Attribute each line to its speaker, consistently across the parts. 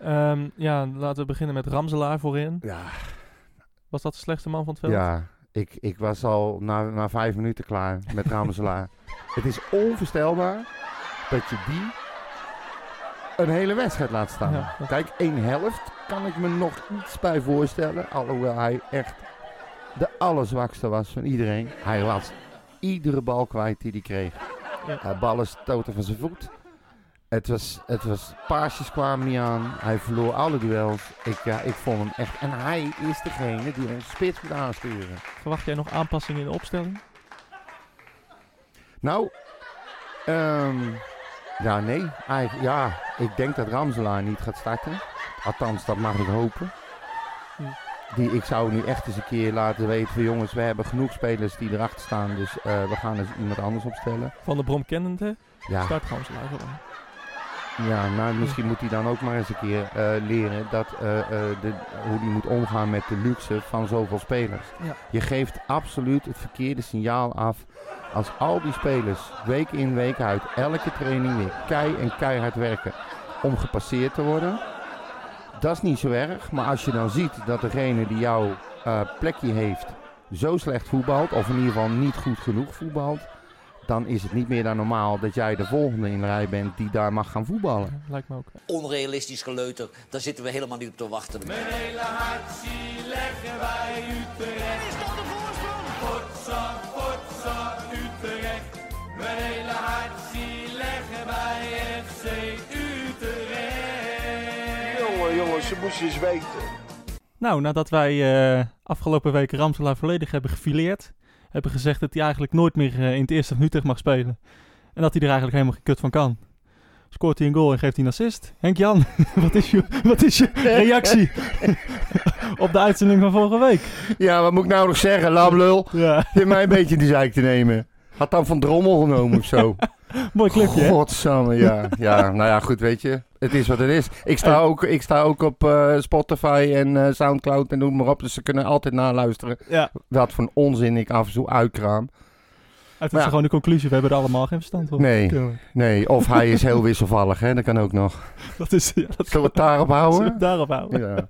Speaker 1: Ehm, ja, laten we beginnen met Ramselaar voorin.
Speaker 2: Ja,
Speaker 1: Was dat de slechtste man van het veld?
Speaker 2: ja ik, ik was al na, na vijf minuten klaar met Ramselaar. het is onvoorstelbaar dat je die een hele wedstrijd laat staan.
Speaker 1: Ja, dat-
Speaker 2: Kijk, één helft kan ik me nog iets bij voorstellen. Alhoewel hij echt de allerzwakste was van iedereen. Hij was iedere bal kwijt die hij kreeg.
Speaker 1: Ja.
Speaker 2: Hij ballen stoten van zijn voet. Het was, het was, paasjes kwamen niet aan. Hij verloor alle duels. Ik, ja, ik vond hem echt... En hij is degene die ons spits moet aansturen.
Speaker 1: Verwacht jij nog aanpassingen in de opstelling?
Speaker 2: Nou, ehm, ja, nee. Ja, ik denk dat Ramselaar niet gaat starten. Althans, dat mag ik hopen.
Speaker 1: Hm.
Speaker 2: Die, ik zou nu echt eens een keer laten weten van jongens, we hebben genoeg spelers die erachter staan. Dus eh, we gaan eens iemand anders opstellen.
Speaker 1: Van de Brom kennende,
Speaker 2: Ja,
Speaker 1: start Ramselaar gewoon.
Speaker 2: Ja nou, misschien moet hij dan ook maar eens een keer eh, leren dat, eh, eh, de, hoe hij moet omgaan met de luxe van zoveel spelers.
Speaker 1: Ja.
Speaker 2: Je geeft absoluut het verkeerde signaal af als al die spelers week in week uit elke training weer kei en keihard werken om gepasseerd te worden. Dat is niet zo erg, maar als je dan ziet dat degene die jouw plekje heeft zo slecht voetbalt, of in ieder geval niet goed genoeg voetbalt, dan is het niet meer dan normaal dat jij de volgende in de rij bent die daar mag gaan voetballen.
Speaker 1: Ja, lijkt me ook.
Speaker 3: onrealistisch geleuter. Daar zitten we helemaal niet op te wachten.
Speaker 4: Mijn hele hart zie leggen wij Utrecht. Is dat de voorsprong? Potsa, potsa, Utrecht. Mijn hele hart zie leggen wij FC Utrecht.
Speaker 5: Jongen, jongens, ze moesten eens weten.
Speaker 1: Nou, nadat wij eh, afgelopen week Ramselaar volledig hebben gefileerd, hebben gezegd dat hij eigenlijk nooit meer eh, in het eerste van Utrecht mag spelen. En dat hij er eigenlijk helemaal geen kut van kan. Scoort hij een goal en geeft hij een assist. Henk-Jan, wat, is je, wat is je reactie op de uitzending van vorige week?
Speaker 2: Ja, wat moet ik nou nog zeggen, lamlul?
Speaker 1: Ja,
Speaker 2: Je mij een beetje de zeik te nemen. Had dan van Drommel genomen of zo.
Speaker 1: mooi clipje?
Speaker 2: Godsamme, ja. ja. Nou ja, goed, weet je. Het is wat het is. Ik sta ook, ik sta ook op eh, Spotify en eh, Soundcloud en noem maar op. Dus ze kunnen altijd naluisteren
Speaker 1: Ja,
Speaker 2: wat voor onzin ik af en toe uitkraam.
Speaker 1: het is
Speaker 2: ja.
Speaker 1: gewoon de conclusie. We hebben er allemaal geen verstand van.
Speaker 2: Nee. Nee, of hij is heel wisselvallig, hè. Dat kan ook nog.
Speaker 1: Dat is, ja, dat
Speaker 2: Zullen we het daarop
Speaker 1: Zullen we
Speaker 2: houden?
Speaker 1: het daarop houden?
Speaker 2: Ja.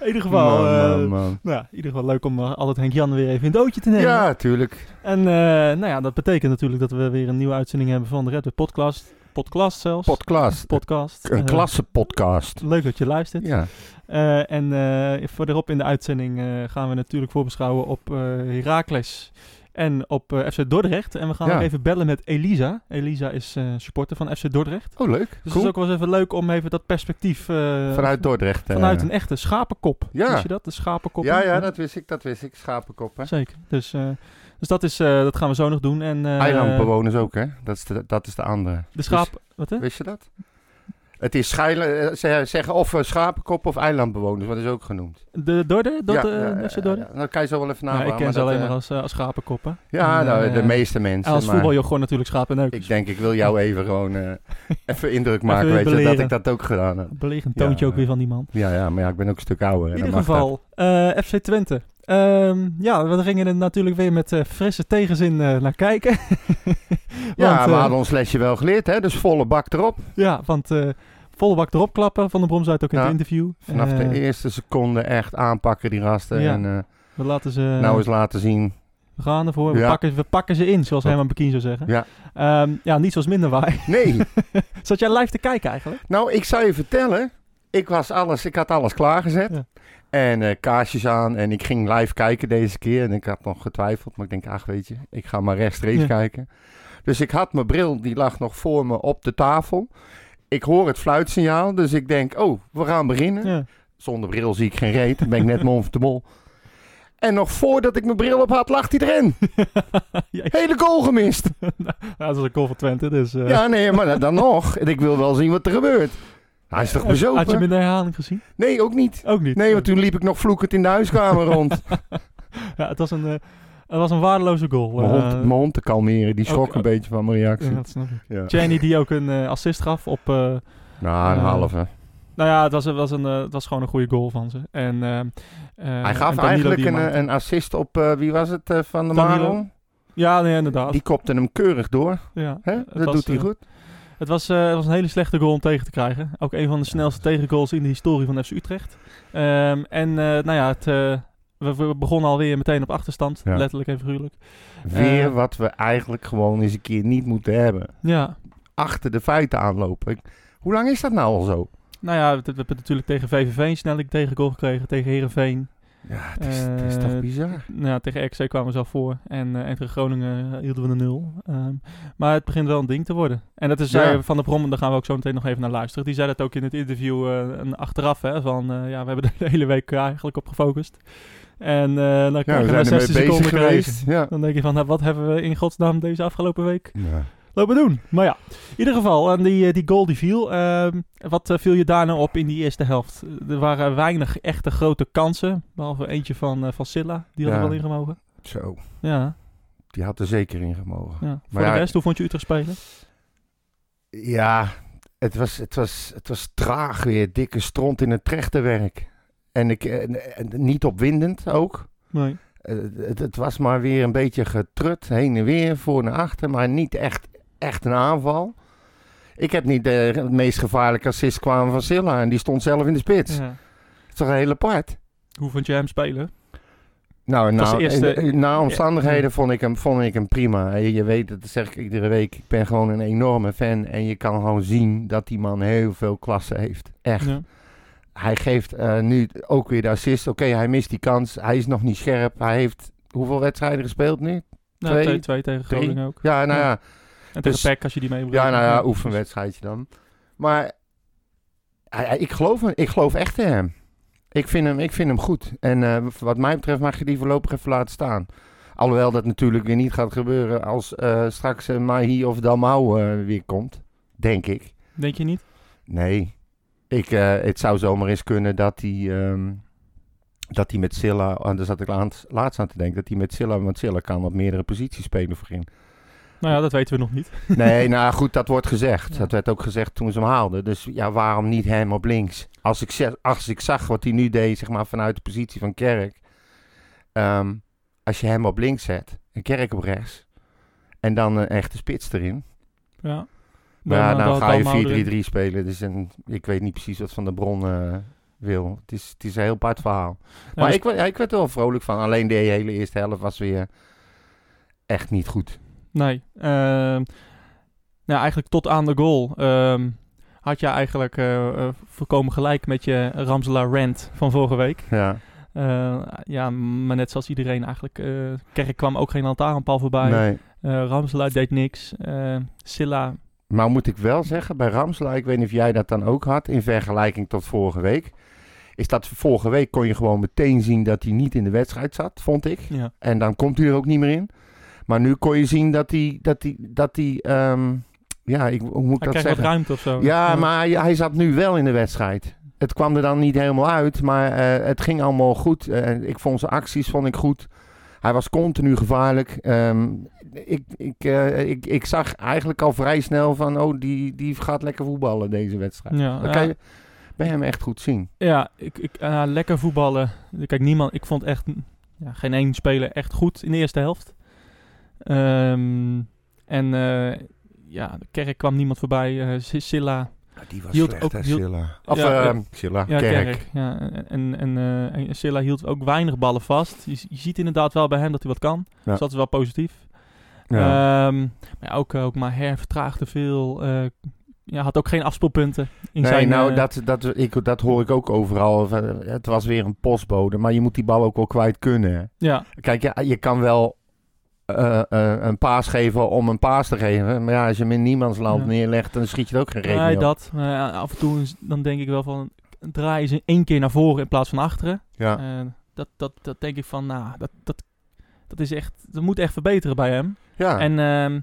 Speaker 1: In ieder geval,
Speaker 2: Man,
Speaker 1: eh,
Speaker 2: man, man.
Speaker 1: Nou, in ieder geval leuk om eh, altijd Henk-Jan weer even in het ootje te nemen.
Speaker 2: Ja, tuurlijk.
Speaker 1: En eh, nou ja, dat betekent natuurlijk dat we weer een nieuwe uitzending hebben van de Red Bull Podcast. Podcast zelfs.
Speaker 2: Podcast.
Speaker 1: Podcast.
Speaker 2: Een klasse podcast.
Speaker 1: leuk dat je luistert.
Speaker 2: Ja.
Speaker 1: Eh, en eh verderop in de uitzending gaan we natuurlijk voorbeschouwen op Heracles en op eh, FC Dordrecht. En we gaan
Speaker 2: Ja.
Speaker 1: nog even bellen met Elisa. Elisa is eh, supporter van FC Dordrecht.
Speaker 2: Oh, leuk.
Speaker 1: Dus het is ook wel eens even leuk om even dat perspectief... eh,
Speaker 2: Vanuit Dordrecht.
Speaker 1: Vanuit een echte schapenkop.
Speaker 2: Ja.
Speaker 1: Wist je dat? De schapenkop.
Speaker 2: Ja, ja, dat wist ik. Dat wist ik. Schapenkoppen.
Speaker 1: Zeker. Dus, dus dat, is, dat gaan we zo nog doen. En,
Speaker 2: Eilandbewoners ook, hè? Dat is de, dat is de andere.
Speaker 1: De schaap... Wat hè?
Speaker 2: Wist je dat? Het is scheilen, ze zeggen of schapenkop of eilandbewoners, wat is ook genoemd.
Speaker 1: De Dorde? Dorde
Speaker 2: ja,
Speaker 1: FC
Speaker 2: ja. Dat kan je zo wel even
Speaker 1: Ja,
Speaker 2: navragen.
Speaker 1: ik ken
Speaker 2: maar
Speaker 1: ze
Speaker 2: dat,
Speaker 1: alleen
Speaker 2: eh,
Speaker 1: maar als, eh, als schapenkoppen.
Speaker 2: Ja,
Speaker 1: En,
Speaker 2: nou, de
Speaker 1: eh,
Speaker 2: meeste
Speaker 1: En
Speaker 2: mensen.
Speaker 1: als
Speaker 2: maar
Speaker 1: voetbaljogon natuurlijk schapen en
Speaker 2: ik denk, ik wil jou even gewoon eh, even indruk maken,
Speaker 1: Even
Speaker 2: weet je, dat ik dat ook gedaan heb.
Speaker 1: Belegend toontje ook weer van die man.
Speaker 2: Ja, ja, maar ja, ik ben ook een stuk ouder.
Speaker 1: In ieder geval, eh, FC Twente. Ehm, ja, we gingen er natuurlijk weer met eh, frisse tegenzin eh, naar kijken.
Speaker 2: dat. Ja,
Speaker 1: Want,
Speaker 2: we
Speaker 1: eh,
Speaker 2: hadden ons lesje wel geleerd, hè? Dus volle bak erop.
Speaker 1: Ja, want eh, volle bak erop klappen. Van de Brom zei het ook in
Speaker 2: Ja,
Speaker 1: het interview.
Speaker 2: Vanaf
Speaker 1: Eh,
Speaker 2: de eerste seconde echt aanpakken, die gasten.
Speaker 1: Ja.
Speaker 2: En eh,
Speaker 1: We laten ze...
Speaker 2: nou eens laten zien.
Speaker 1: We gaan ervoor. We,
Speaker 2: Ja.
Speaker 1: pakken, we pakken ze in, zoals Herman Bekien zou zeggen.
Speaker 2: Ja.
Speaker 1: Ehm, ja, niet zoals minder waai.
Speaker 2: Nee,
Speaker 1: Zat jij live te kijken eigenlijk?
Speaker 2: nou, ik zou je vertellen. Ik, was alles, ik had alles klaargezet.
Speaker 1: Ja.
Speaker 2: En eh, kaarsjes aan. En ik ging live kijken deze keer. En ik had nog getwijfeld. Maar ik denk, ach weet je, ik ga maar rechtstreeks
Speaker 1: Ja.
Speaker 2: kijken. Dus ik had mijn bril, die lag nog voor me op de tafel. Ik hoor het fluitsignaal. Dus ik denk, oh, we gaan beginnen.
Speaker 1: Ja.
Speaker 2: Zonder bril zie ik geen reet. Dan ben ik net mond de mol. En nog voordat ik mijn bril op had, lag hij erin. Hele goal gemist.
Speaker 1: Dat was een goal van Twente, dus... eh,
Speaker 2: Ja, nee, maar dan nog. Ik wil wel zien wat er gebeurt. Hij is toch
Speaker 1: Had je hem
Speaker 2: bezopen?
Speaker 1: in de herhaling gezien?
Speaker 2: Nee, ook niet.
Speaker 1: Ook niet.
Speaker 2: Nee, want toen liep ik nog vloekend in de huiskamer rond.
Speaker 1: Ja, het was een, eh, het was een waardeloze goal.
Speaker 2: Mijn
Speaker 1: Eh,
Speaker 2: hond, mijn hond te kalmeren, die schrok
Speaker 1: ook-
Speaker 2: een beetje van mijn reactie.
Speaker 1: ja, dat snap ik. Die ook een eh, assist gaf op... eh,
Speaker 2: Nou, een
Speaker 1: Eh,
Speaker 2: halve.
Speaker 1: nou ja, het was, was een, eh, het was gewoon een goede goal van ze. En, eh, eh,
Speaker 2: Hij gaf eigenlijk een, een assist op, eh, wie was het, eh, van de. Maron?
Speaker 1: Ja, nee, inderdaad.
Speaker 2: Die kopte hem keurig door.
Speaker 1: ja.
Speaker 2: Hè? Dat
Speaker 1: was,
Speaker 2: doet hij
Speaker 1: eh,
Speaker 2: goed.
Speaker 1: Het was, eh, het was een hele slechte goal om tegen te krijgen. Ook een van de snelste tegengoals in de historie van FC Utrecht. Ehm, en eh, nou ja, het, eh, we, we begonnen alweer meteen op achterstand.
Speaker 2: Ja.
Speaker 1: Letterlijk en figuurlijk.
Speaker 2: Weer
Speaker 1: Eh.
Speaker 2: wat we eigenlijk gewoon eens een keer niet moeten hebben.
Speaker 1: Ja,
Speaker 2: Achter de feiten aanlopen. Ik- hoe lang is dat nou al zo?
Speaker 1: nou ja, we, we hebben natuurlijk tegen VVV een snelle tegengoal gekregen. Tegen Herenveen.
Speaker 2: Ja, het is, het is toch
Speaker 1: Eh,
Speaker 2: bizar.
Speaker 1: Nou, ja, tegen RKC kwamen we zelf voor. En, eh, en tegen Groningen hielden we de nul. Ehm, maar het begint wel een ding te worden. En dat is
Speaker 2: Ja.
Speaker 1: Van de Brom, daar gaan we ook zo meteen nog even naar luisteren. Die zei dat ook in het interview een achteraf. Hè, van ja, we hebben er de hele week eigenlijk op gefocust. En eh dan
Speaker 2: Ja,
Speaker 1: krijg je
Speaker 2: ermee
Speaker 1: 60
Speaker 2: bezig
Speaker 1: seconden geweest.
Speaker 2: geweest. Ja.
Speaker 1: Dan denk je van, nou, wat hebben we in godsnaam deze afgelopen week
Speaker 2: Ja.
Speaker 1: lopen doen? Maar ja, in ieder geval, en die, eh, die goal die viel. ehm, wat eh, viel je daar nou op in die eerste helft? Er waren weinig echte grote kansen. Behalve eentje van, eh, van Silla, die had er
Speaker 2: Ja.
Speaker 1: wel ingemogen.
Speaker 2: Zo,
Speaker 1: Ja,
Speaker 2: die had er zeker in gemogen.
Speaker 1: ja. Voor
Speaker 2: Maar ja,
Speaker 1: de rest, hoe vond je Utrecht spelen?
Speaker 2: Ja, het was, het, was, het was traag weer. Dikke stront in het trechterwerk. En, ik, en, en niet opwindend ook.
Speaker 1: Nee.
Speaker 2: Eh, Het, het was maar weer een beetje getrut. Heen en weer, voor naar achter. Maar niet echt, echt een aanval. Ik heb niet de het meest gevaarlijke assist kwamen van Silla. En die stond zelf in de spits.
Speaker 1: Ja.
Speaker 2: Het is toch een hele apart.
Speaker 1: Hoe vond je hem spelen?
Speaker 2: Nou, nou
Speaker 1: eerste-
Speaker 2: eh, na omstandigheden
Speaker 1: Ja.
Speaker 2: vond, ik hem, vond ik hem prima. Je, je weet, dat zeg ik iedere week. Ik ben gewoon een enorme fan. En je kan gewoon zien dat die man heel veel klasse heeft. Echt.
Speaker 1: Ja.
Speaker 2: Hij geeft eh, nu ook weer de assist. Oké, hij mist die kans. Hij is nog niet scherp. Hij heeft hoeveel wedstrijden gespeeld nu?
Speaker 1: Nou,
Speaker 2: Twee,
Speaker 1: twee, tegen
Speaker 2: drie.
Speaker 1: Groningen ook.
Speaker 2: Ja, nou
Speaker 1: Ja.
Speaker 2: ja.
Speaker 1: En
Speaker 2: Dus-
Speaker 1: tegen PEC als je die mee
Speaker 2: Ja, nou ja, oefenwedstrijdje dan. Maar hij- ik, geloof, ik geloof echt in hem. Ik vind hem, ik vind hem goed. En eh, wat mij betreft mag je die voorlopig even laten staan. Alhoewel dat natuurlijk weer niet gaat gebeuren als eh, straks uh, Mahi of Dalmau weer komt. Denk ik.
Speaker 1: Denk je niet?
Speaker 2: Nee. Ik, eh, het zou zomaar eens kunnen dat hij, ehm, dat hij met Silla, en daar zat ik laatst, aan te denken, dat hij met Silla, want Silla kan op meerdere posities spelen voorin.
Speaker 1: Nou ja, dat weten we nog niet.
Speaker 2: Nee, nou goed, dat wordt gezegd.
Speaker 1: Ja.
Speaker 2: Dat werd ook gezegd toen ze hem haalden. Dus ja, waarom niet hem op links? Als ik, zeg, als ik zag wat hij nu deed, zeg maar vanuit de positie van Kerk. ehm, als je hem op links zet en Kerk op rechts. En dan een echte spits erin.
Speaker 1: Ja.
Speaker 2: Maar ja,
Speaker 1: eh,
Speaker 2: nou
Speaker 1: dan
Speaker 2: ga je
Speaker 1: Dalmau
Speaker 2: 4-3-3
Speaker 1: erin.
Speaker 2: spelen. Dus een, ik weet niet precies wat Van der Bron eh, wil. Het is, het is een heel apart verhaal. Maar
Speaker 1: dus-
Speaker 2: ik, ja, ik werd er wel vrolijk van. Alleen de hele eerste helft was weer echt niet goed.
Speaker 1: Nee. Ehm, nou, eigenlijk tot aan de goal ehm, had je eigenlijk eh volkomen gelijk met je Ramselaar rant van vorige week.
Speaker 2: Ja,
Speaker 1: ja, maar net zoals iedereen eigenlijk. Kerk kwam ook geen lantaarnpaal voorbij.
Speaker 2: nee.
Speaker 1: Ramselaar deed niks. Silla,
Speaker 2: Maar moet ik wel zeggen, bij Ramselaar, ik weet niet of jij dat dan ook had, in vergelijking tot vorige week. Is dat vorige week kon je gewoon meteen zien dat hij niet in de wedstrijd zat, vond ik.
Speaker 1: ja.
Speaker 2: En dan komt hij er ook niet meer in. Maar nu kon je zien dat hij, dat hij, dat hij, ehm, ja, ik, hoe moet ik
Speaker 1: hij
Speaker 2: dat zeggen?
Speaker 1: ruimte of zo.
Speaker 2: Ja, maar hij, hij zat nu wel in de wedstrijd. Het kwam er dan niet helemaal uit, maar eh, het ging allemaal goed. Eh, ik vond zijn acties vond ik goed. Hij was continu gevaarlijk. Ehm, ik, ik, eh, ik, ik zag eigenlijk al vrij snel van, oh, die, die gaat lekker voetballen deze wedstrijd.
Speaker 1: Ja,
Speaker 2: Dat
Speaker 1: ja.
Speaker 2: kan je bij hem echt goed zien.
Speaker 1: Ja, ik, ik, eh, lekker voetballen. Kijk, niemand, ik vond echt ja, geen één speler echt goed in de eerste helft. Ehm, en eh, ja, de kerk kwam niemand voorbij. eh, Silla,
Speaker 2: die was
Speaker 1: Hield slecht, ook- hè, hield-
Speaker 2: Silla. Of
Speaker 1: Ja.
Speaker 2: Silla,
Speaker 1: ja,
Speaker 2: Kerk.
Speaker 1: kerk. Ja, en, en, eh, en Silla hield ook weinig ballen vast. Je, je ziet inderdaad wel bij hem dat hij wat kan.
Speaker 2: Ja.
Speaker 1: Dus dat is wel positief.
Speaker 2: Ja.
Speaker 1: Ehm, maar ook, ook Maher vertraagde veel. eh, ja, had ook geen afspeelpunten in
Speaker 2: nee,
Speaker 1: zijn...
Speaker 2: nou,
Speaker 1: eh,
Speaker 2: dat, dat, ik, dat hoor ik ook overal. Het was weer een postbode, maar je moet die bal ook wel kwijt kunnen.
Speaker 1: Ja,
Speaker 2: Kijk, ja, je kan wel eh, eh, een paas geven om een paas te geven. Maar ja, als je hem in niemandsland
Speaker 1: Ja.
Speaker 2: neerlegt, dan schiet je er ook geen rekening
Speaker 1: nee,
Speaker 2: op.
Speaker 1: dat. Af en toe is- dan denk ik wel van... Draai ze één keer naar voren in plaats van achteren.
Speaker 2: Ja.
Speaker 1: Eh, dat, dat, dat denk ik van, nou, dat, dat, dat is echt... Dat moet echt verbeteren bij hem.
Speaker 2: ja.
Speaker 1: En ehm,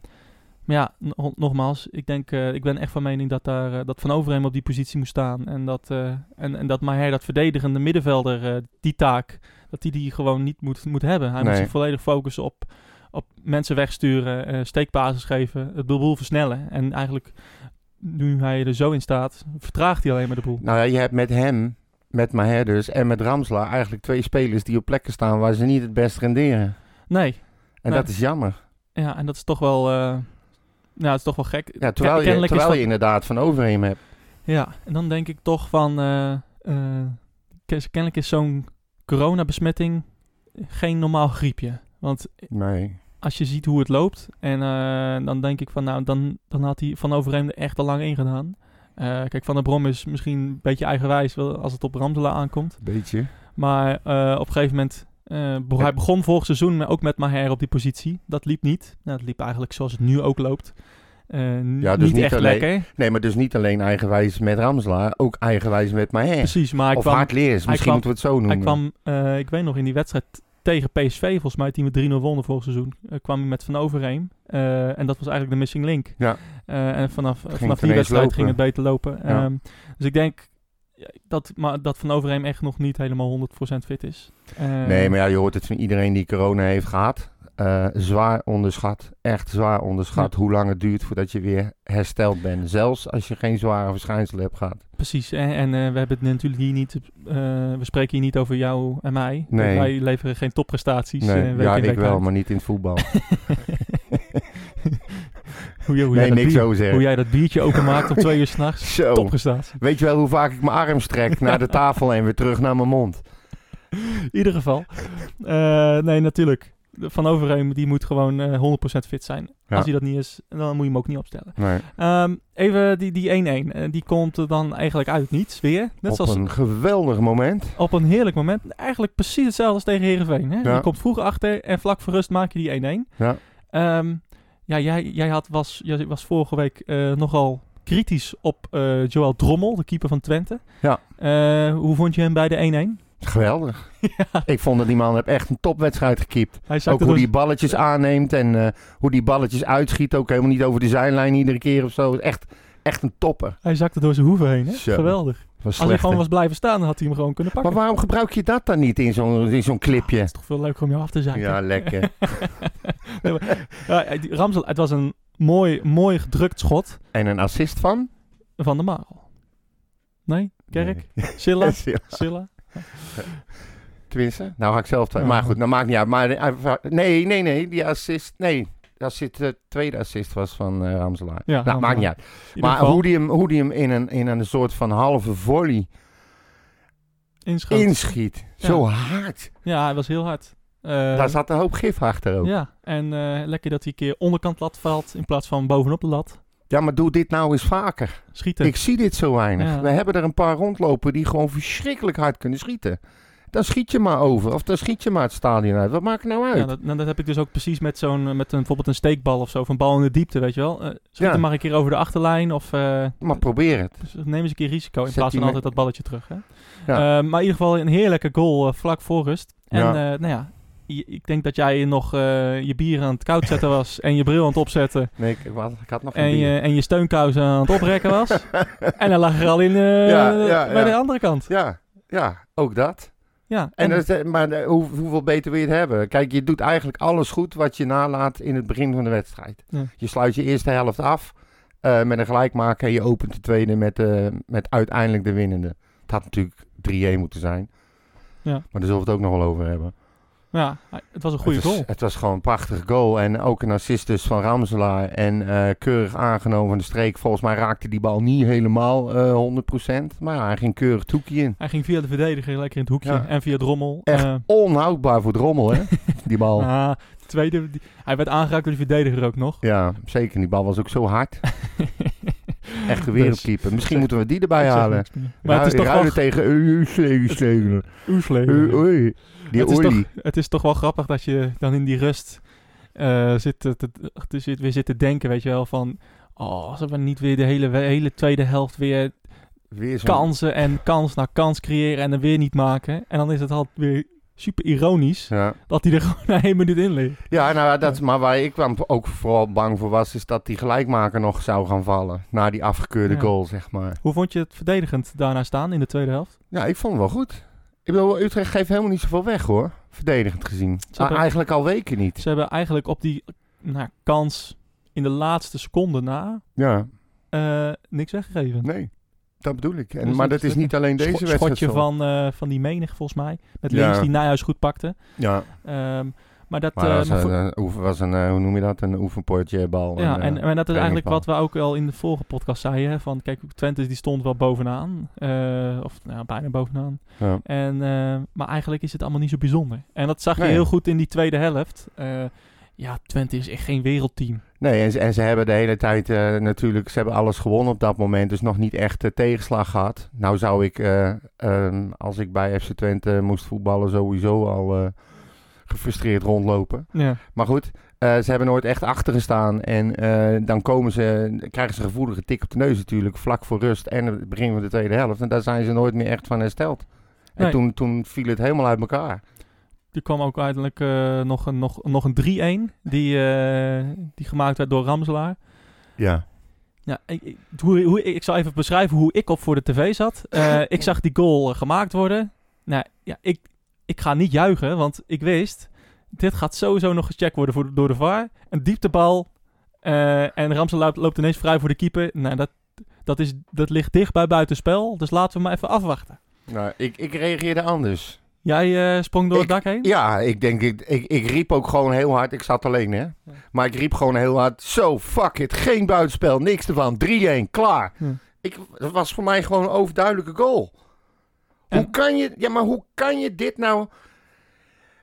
Speaker 1: ja, no- nogmaals, ik denk, eh, ik ben echt van mening dat daar eh, dat Van Overheem op die positie moet staan. En dat, eh en, en dat Maher, dat verdedigende middenvelder, die taak, dat hij die, die gewoon niet moet, moet hebben. Hij moet zich volledig focussen op, op mensen wegsturen, steekbasis geven, het boel versnellen. En eigenlijk, nu hij er zo in staat, vertraagt hij alleen maar de boel.
Speaker 2: Nou ja, je hebt met hem, met Maher dus en met Ramsla eigenlijk twee spelers die op plekken staan waar ze niet het best renderen.
Speaker 1: Nee,
Speaker 2: En
Speaker 1: Nee.
Speaker 2: dat is jammer.
Speaker 1: ja, en dat is toch wel, eh, Nou, het is toch wel gek.
Speaker 2: Ja, terwijl, je, terwijl
Speaker 1: dat-
Speaker 2: je inderdaad van Overheem hebt.
Speaker 1: Ja, en dan denk ik toch van... eh, eh, ken- kennelijk is zo'n coronabesmetting geen normaal griepje. Want
Speaker 2: Nee.
Speaker 1: als je ziet hoe het loopt... en eh, dan denk ik van... nou, dan, dan had hij Van Overheem er echt al lang in gedaan. Eh, kijk, Van der Brom is misschien een beetje eigenwijs... als het op Ramselaar aankomt.
Speaker 2: Beetje.
Speaker 1: Maar eh, op een gegeven moment... eh, hij begon vorig seizoen ook met Maher op die positie. Dat liep niet. Nou, dat liep eigenlijk zoals het nu ook loopt. Eh,
Speaker 2: Ja, dus
Speaker 1: niet,
Speaker 2: niet
Speaker 1: echt
Speaker 2: alleen-
Speaker 1: lekker.
Speaker 2: Nee, maar dus niet alleen eigenwijs met Ramselaar, ook eigenwijs met Maher.
Speaker 1: Precies, maar hij
Speaker 2: Of
Speaker 1: kwam,
Speaker 2: hardleers, misschien
Speaker 1: kwam-
Speaker 2: moeten we het zo noemen.
Speaker 1: Hij kwam, eh, ik weet nog, in die wedstrijd tegen PSV, volgens mij, die met 3-0 wonnen vorig seizoen, kwam hij met Van Overheem. En dat was eigenlijk de missing link.
Speaker 2: Ja.
Speaker 1: En vanaf, vanaf die wedstrijd
Speaker 2: lopen.
Speaker 1: ging het beter lopen.
Speaker 2: Ja.
Speaker 1: Ehm, dus ik denk dat, maar dat Van Overheem echt nog niet helemaal 100% fit is. Eh,
Speaker 2: Nee, maar ja, je hoort het van iedereen die corona heeft gehad. Eh, zwaar onderschat, echt zwaar onderschat hoe lang het duurt voordat je weer hersteld bent. Zelfs als je geen zware verschijnselen hebt gehad.
Speaker 1: Precies, en, en eh, we hebben het natuurlijk hier niet, we spreken hier niet over jou en mij.
Speaker 2: Nee.
Speaker 1: Wij leveren geen topprestaties.
Speaker 2: Nee, ja, ik wel,
Speaker 1: uit.
Speaker 2: maar niet in het voetbal.
Speaker 1: hoe,
Speaker 2: nee,
Speaker 1: jij dat
Speaker 2: niks
Speaker 1: bier-
Speaker 2: zeggen.
Speaker 1: hoe jij dat biertje openmaakt om twee uur s'nachts.
Speaker 2: Zo.
Speaker 1: Topprestatie.
Speaker 2: Weet je wel hoe vaak ik mijn arm strek naar de tafel en weer terug naar mijn mond?
Speaker 1: In ieder geval. Eh, nee, natuurlijk. Van Overheem die moet gewoon eh 100% fit zijn.
Speaker 2: Ja.
Speaker 1: Als hij dat niet is, dan moet je hem ook niet opstellen.
Speaker 2: Nee.
Speaker 1: Ehm, even die, die 1-1. Eh, die komt er dan eigenlijk uit niets weer. Net
Speaker 2: Op
Speaker 1: zoals
Speaker 2: een geweldig moment.
Speaker 1: op een heerlijk moment. Eigenlijk precies hetzelfde als tegen Heerenveen. Hè?
Speaker 2: Ja.
Speaker 1: Je komt vroeg achter en vlak voor rust maak je die 1-1.
Speaker 2: Ja.
Speaker 1: Ehm, ja, jij, jij had, was, jij was vorige week eh, nogal kritisch op eh Joël Drommel, de keeper van Twente.
Speaker 2: Ja.
Speaker 1: Eh, hoe vond je hem bij de 1-1?
Speaker 2: Geweldig.
Speaker 1: ja,
Speaker 2: Ik vond dat die man heeft echt een topwedstrijd gekiept. Ook hoe
Speaker 1: door,
Speaker 2: die balletjes aanneemt en hoe die balletjes uitschiet. Ook helemaal niet over de zijlijn iedere keer of zo. Echt, echt een topper.
Speaker 1: hij zakte door zijn hoeven heen. Hè? Geweldig. Als hij gewoon was blijven staan, dan had hij hem gewoon kunnen pakken.
Speaker 2: Maar waarom gebruik je dat dan niet in zo'n in zo'n clipje?
Speaker 1: Het is toch veel leuker om jou af te zeiken.
Speaker 2: Ja, lekker.
Speaker 1: Nee, maar- ja, die Ramsel, het was een mooi, mooi gedrukt schot
Speaker 2: En een assist van?
Speaker 1: van de Marel. Nee? Kerk?
Speaker 2: Nee.
Speaker 1: Silla? Silla?
Speaker 2: Tenminste, nou ga ik zelf...
Speaker 1: Ja.
Speaker 2: Maar goed, dat maakt niet uit. Maar, eh, nee, nee, nee. Die assist... Nee, assist, de tweede assist was van eh Ramselaar.
Speaker 1: Ja,
Speaker 2: nou, maakt niet uit. Maar hoe die hem, hoe die hem in, een, in een soort van halve volley
Speaker 1: inschoot.
Speaker 2: inschiet. Zo hard.
Speaker 1: Ja, hij was heel hard. Eh,
Speaker 2: Daar zat een hoop gif achter ook. Ja.
Speaker 1: Ja, en eh, lekker dat hij een keer onderkant lat valt in plaats van bovenop de lat.
Speaker 2: maar doe dit nou eens vaker.
Speaker 1: Schieten.
Speaker 2: Ik zie dit zo weinig.
Speaker 1: Ja.
Speaker 2: We hebben er een paar rondlopen die gewoon verschrikkelijk hard kunnen schieten. Dan schiet je maar over. Of dan schiet je maar het stadion uit. Wat maakt het nou uit?
Speaker 1: Ja, dat, nou, dat heb ik dus ook precies met zo'n, eh, met een, bijvoorbeeld een steekbal of zo, of een bal in de diepte, weet je wel. Eh schiet
Speaker 2: Ja.
Speaker 1: maar een keer over de achterlijn of eh,
Speaker 2: Maar probeer het.
Speaker 1: dus neem eens een keer risico in
Speaker 2: Zet
Speaker 1: plaats van altijd dat balletje terug. Hè?
Speaker 2: Ja.
Speaker 1: Maar in ieder geval een heerlijke goal vlak voor rust. En
Speaker 2: Ja.
Speaker 1: nou ja, ik denk dat jij nog je bier aan het koud zetten was en je bril aan het opzetten
Speaker 2: Nee, ik, ik had nog
Speaker 1: en
Speaker 2: bier.
Speaker 1: je, en je steunkousen aan het oprekken was. en dan lag er al in
Speaker 2: Ja, ja,
Speaker 1: bij de andere kant.
Speaker 2: Ja, ja, ook dat.
Speaker 1: Ja,
Speaker 2: En eh, maar eh, hoe, hoeveel beter wil je het hebben? Kijk, je doet eigenlijk alles goed wat je nalaat in het begin van de wedstrijd.
Speaker 1: Ja.
Speaker 2: Je sluit je eerste helft af eh, met een gelijkmaker en je opent de tweede met, eh, met uiteindelijk de winnende. Het had natuurlijk 3-1 moeten zijn.
Speaker 1: Ja.
Speaker 2: Maar daar zullen we het ook nog wel over hebben.
Speaker 1: Ja, het was een goede
Speaker 2: het was,
Speaker 1: goal.
Speaker 2: Het was gewoon een prachtige goal. En ook een assist dus van Ramselaar. En eh, keurig aangenomen van de streek. Volgens mij raakte die bal niet helemaal eh 100%. Maar ja, hij ging keurig toekie in.
Speaker 1: Hij ging via de verdediger lekker in het hoekje
Speaker 2: Ja.
Speaker 1: en via Drommel.
Speaker 2: Echt
Speaker 1: Eh,
Speaker 2: onhoudbaar voor Drommel, hè? die bal.
Speaker 1: ah, tweede, die- hij werd aangeraakt door de verdediger ook nog.
Speaker 2: Ja, zeker. Die bal was ook zo hard. Echt een
Speaker 1: Dus-
Speaker 2: wereldkeeper. Misschien
Speaker 1: zeg-
Speaker 2: moeten we die erbij halen.
Speaker 1: Maar het is toch
Speaker 2: Ruilen
Speaker 1: wel...
Speaker 2: tegen.
Speaker 1: Oesle.
Speaker 2: Oei. Die
Speaker 1: het, is toch,
Speaker 2: olie.
Speaker 1: het is toch wel grappig dat je dan in die rust eh, zit, te, te, te- zit, weer zit te denken, weet je wel, van... Oh, als we niet weer de hele, hele tweede helft weer
Speaker 2: Weer
Speaker 1: kansen en kans na kans creëren en er weer niet maken. En dan is het altijd weer super ironisch
Speaker 2: Ja.
Speaker 1: dat hij er gewoon na één minuut in ligt.
Speaker 2: ja, nou, dat, maar waar ik ook vooral bang voor was, is dat die gelijkmaker nog zou gaan vallen. Na die afgekeurde
Speaker 1: Ja.
Speaker 2: goal, zeg maar.
Speaker 1: Hoe vond je het verdedigend daarna staan in de tweede helft?
Speaker 2: Ja, ik vond het wel goed. Ik bedoel, Utrecht geeft helemaal niet zoveel weg, hoor. Verdedigend gezien. Maar
Speaker 1: hebben-
Speaker 2: eigenlijk al weken niet.
Speaker 1: Ze hebben eigenlijk op die nou, kans in de laatste seconde na
Speaker 2: Ja,
Speaker 1: eh, niks weggegeven.
Speaker 2: nee. Dat bedoel ik. En,
Speaker 1: Dus
Speaker 2: maar
Speaker 1: dat
Speaker 2: is niet alleen deze wedstrijd
Speaker 1: schotje van, eh, van die menig volgens mij. Met
Speaker 2: Ja.
Speaker 1: links die Nijhuis goed pakte.
Speaker 2: Ja,
Speaker 1: Ehm, Maar dat...
Speaker 2: Maar
Speaker 1: eh,
Speaker 2: dat was, een, was eh, hoe noem je dat, een oefenportjebal.
Speaker 1: ja, en,
Speaker 2: eh,
Speaker 1: en dat is eigenlijk wat we ook al in de vorige podcast zeiden. hè, Van, kijk, Twente die stond wel bovenaan. eh, of nou, bijna bovenaan.
Speaker 2: Ja.
Speaker 1: En, eh, maar eigenlijk is het allemaal niet zo bijzonder. En dat zag je
Speaker 2: Nee.
Speaker 1: heel goed in die tweede helft. Ja, Twente is echt geen wereldteam.
Speaker 2: Nee, en, ze- en ze hebben de hele tijd eh, natuurlijk, ze hebben alles gewonnen op dat moment, dus nog niet echt eh, tegenslag gehad. Nou zou ik, eh, ehm, als ik bij FC Twente moest voetballen, sowieso al eh, gefrustreerd rondlopen.
Speaker 1: Ja.
Speaker 2: Maar goed, eh, ze hebben nooit echt achter gestaan en eh, dan komen ze, krijgen ze een gevoelige tik op de neus natuurlijk, vlak voor rust en het begin van de tweede helft. En daar zijn ze nooit meer echt van hersteld. En
Speaker 1: Nee.
Speaker 2: toen, toen viel het helemaal uit elkaar.
Speaker 1: Er kwam ook uiteindelijk eh, nog een, nog, nog een 3-1. Die, eh, die gemaakt werd door Ramselaar.
Speaker 2: Ja.
Speaker 1: Ja, ik, ik, hoe, hoe, ik zal even beschrijven hoe ik op voor de tv zat. Eh, ik zag die goal gemaakt worden. Nou ja, ik, ik ga niet juichen, want ik wist... Dit gaat sowieso nog gecheckt worden voor, door de VAR. Een dieptebal. eh en Ramselaar loopt, loopt ineens vrij voor de keeper. Nou, dat, dat, is, dat ligt dicht bij buitenspel. Dus laten we maar even afwachten.
Speaker 2: Nou, ik, ik reageerde anders.
Speaker 1: Jij eh, sprong door het
Speaker 2: Ik-
Speaker 1: dak heen?
Speaker 2: Ja, ik denk, ik, ik, ik riep ook gewoon heel hard. Ik zat alleen, hè. Maar ik riep gewoon heel hard. Zo, fuck it. Geen buitenspel, niks ervan. 3-1, klaar.
Speaker 1: Ja.
Speaker 2: Ik, dat was voor mij gewoon een overduidelijke goal. Hoe kan je... Ja, maar hoe kan je dit nou...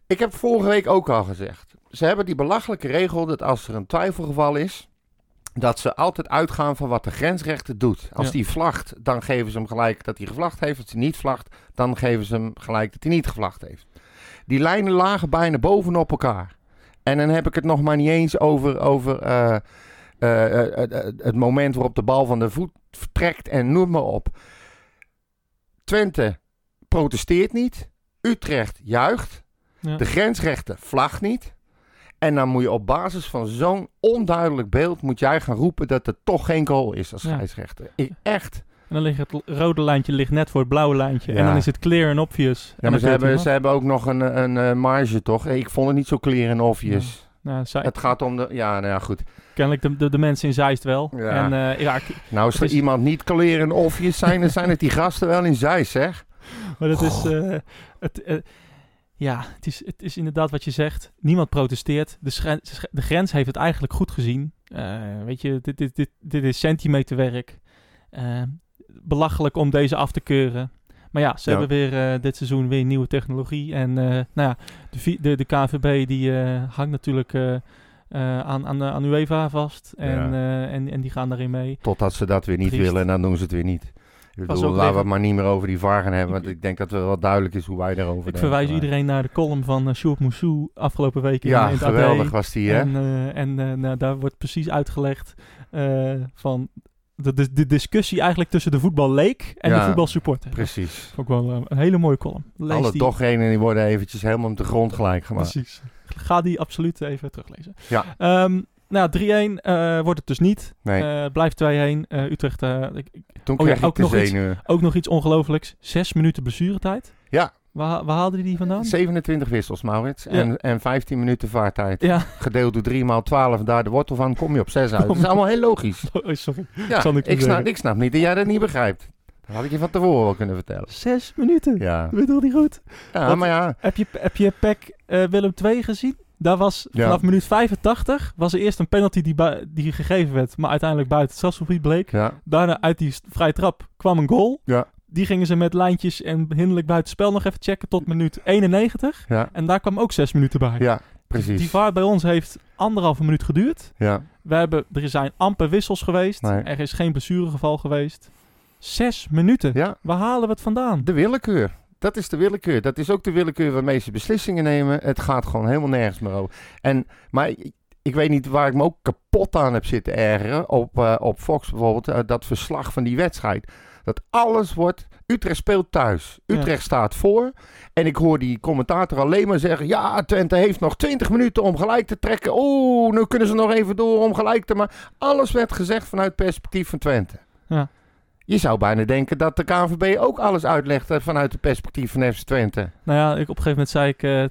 Speaker 2: Ik heb vorige week ook al gezegd. Ze hebben die belachelijke regel dat als er een twijfelgeval is... dat ze altijd uitgaan van wat de grensrechter doet. Als
Speaker 1: Ja.
Speaker 2: die vlagt, dan geven ze hem gelijk dat hij gevlacht heeft. Als hij niet vlagt, dan geven ze hem gelijk dat hij niet gevlacht heeft. Die lijnen lagen bijna bovenop elkaar. En dan heb ik het nog maar niet eens over, over eh, eh, eh, het moment waarop de bal van de voet vertrekt en noem maar op. Twente protesteert niet. Utrecht juicht.
Speaker 1: Ja.
Speaker 2: De grensrechter vlagt niet. En dan moet je op basis van zo'n onduidelijk beeld... moet jij gaan roepen dat er toch geen goal is als scheidsrechter. Ik, echt.
Speaker 1: En dan ligt het rode lijntje ligt net voor het blauwe lijntje. En dan is het clear and obvious. En
Speaker 2: Ja, maar ze hebben, ze hebben ook nog een, een, eh, marge, toch? Ik vond het niet zo clear en obvious.
Speaker 1: Nou, zij-
Speaker 2: Het gaat om de... Ja, nou ja, goed.
Speaker 1: Kennelijk de, de, de mensen in Zeist wel.
Speaker 2: Ja.
Speaker 1: En eh, ja,
Speaker 2: Nou, als er
Speaker 1: is-
Speaker 2: iemand niet clear en obvious zijn... dan zijn het die gasten wel in Zeist, zeg.
Speaker 1: maar dat is... eh, het, ja, het is, het is inderdaad wat je zegt. Niemand protesteert. De, grens heeft het eigenlijk goed gezien. Eh, weet je, dit, dit, dit, dit is centimeterwerk. Eh, belachelijk om deze af te keuren. Maar ja, ze
Speaker 2: Ja.
Speaker 1: hebben weer eh, dit seizoen weer nieuwe technologie. En nou ja, de, de, de KVB die hangt natuurlijk aan, aan, aan UEFA vast. En,
Speaker 2: Ja.
Speaker 1: en, en die gaan daarin mee.
Speaker 2: Totdat ze dat weer niet
Speaker 1: Triest.
Speaker 2: willen en dan doen ze het weer niet. Ik bedoel, laten we het maar niet meer over die VAR gaan hebben. Want ik denk dat het wel duidelijk is hoe wij daarover
Speaker 1: Ik
Speaker 2: denken.
Speaker 1: verwijs
Speaker 2: Maar-
Speaker 1: iedereen naar de column van uh, Sjoerd Moussou afgelopen week in,
Speaker 2: Ja,
Speaker 1: in het
Speaker 2: geweldig
Speaker 1: AD.
Speaker 2: was die, hè?
Speaker 1: En, eh, en eh, nou, daar wordt precies uitgelegd van de, de, de discussie eigenlijk tussen de voetballeek en
Speaker 2: Ja,
Speaker 1: de voetbalsupporter.
Speaker 2: Precies.
Speaker 1: Ook wel een hele mooie column. Lees
Speaker 2: Alle
Speaker 1: die.
Speaker 2: dochredenen die worden eventjes helemaal op de grond gelijk gemaakt.
Speaker 1: Precies. Ga die absoluut even teruglezen.
Speaker 2: Ja.
Speaker 1: Ehm, nou, 3-1 eh, wordt het dus niet.
Speaker 2: Nee,
Speaker 1: Eh, blijft 2-1. Eh, Utrecht, ik- ik-
Speaker 2: toen
Speaker 1: oh ja,
Speaker 2: kreeg ik
Speaker 1: ook nog iets. ook nog iets ongelooflijks. Zes minuten blessuretijd.
Speaker 2: Ja.
Speaker 1: Waar, waar haalde hij die vandaan?
Speaker 2: 27 wissels, Maurits.
Speaker 1: Ja.
Speaker 2: En, en 15 minuten vaartijd.
Speaker 1: Ja,
Speaker 2: Gedeeld door 3 maal 12 en daar de wortel van, kom je op 6 uit. Dat is allemaal heel logisch.
Speaker 1: oh, sorry.
Speaker 2: Ja,
Speaker 1: Zal ik
Speaker 2: ik, snap, ik snap niet dat jij dat niet begrijpt. Dat had ik je van tevoren wel kunnen vertellen.
Speaker 1: Zes minuten.
Speaker 2: Ja,
Speaker 1: Dat bedoel niet goed.
Speaker 2: ja
Speaker 1: Wat-
Speaker 2: maar ja.
Speaker 1: Heb je, heb je PEC eh, Willem II gezien? Daar was
Speaker 2: Ja.
Speaker 1: vanaf minuut 85 was er eerst een penalty die, die gegeven werd, maar uiteindelijk buiten het strafschopgebied bleek.
Speaker 2: ja.
Speaker 1: Daarna uit die vrije trap kwam een goal.
Speaker 2: Ja.
Speaker 1: Die gingen ze met lijntjes en hinderlijk buitenspel nog even checken tot minuut 91.
Speaker 2: Ja,
Speaker 1: En daar kwam ook zes minuten bij.
Speaker 2: ja, precies.
Speaker 1: Die vaart bij ons heeft anderhalve minuut geduurd.
Speaker 2: Ja,
Speaker 1: We hebben, er zijn amper wissels geweest.
Speaker 2: Nee.
Speaker 1: Er is geen blessuregeval geweest. Zes minuten.
Speaker 2: ja,
Speaker 1: Waar halen we het vandaan?
Speaker 2: de willekeur. Dat is de willekeur. Dat is ook de willekeur waarmee ze beslissingen nemen. Het gaat gewoon helemaal nergens meer over. En, maar ik, ik weet niet waar ik me ook kapot aan heb zitten ergeren. Op, eh, op Fox bijvoorbeeld, eh, dat verslag van die wedstrijd. Dat alles wordt... Utrecht speelt thuis.
Speaker 1: Ja.
Speaker 2: Utrecht staat voor. En ik hoor die commentator alleen maar zeggen... Ja, Twente heeft nog 20 minuten om gelijk te trekken. Oeh, nu kunnen ze nog even door om gelijk te maken. Alles werd gezegd vanuit het perspectief van Twente.
Speaker 1: Ja.
Speaker 2: Je zou bijna denken dat de KNVB ook alles uitlegt eh, vanuit het perspectief van FC Twente.
Speaker 1: Nou ja, ik, op een gegeven moment zei ik eh,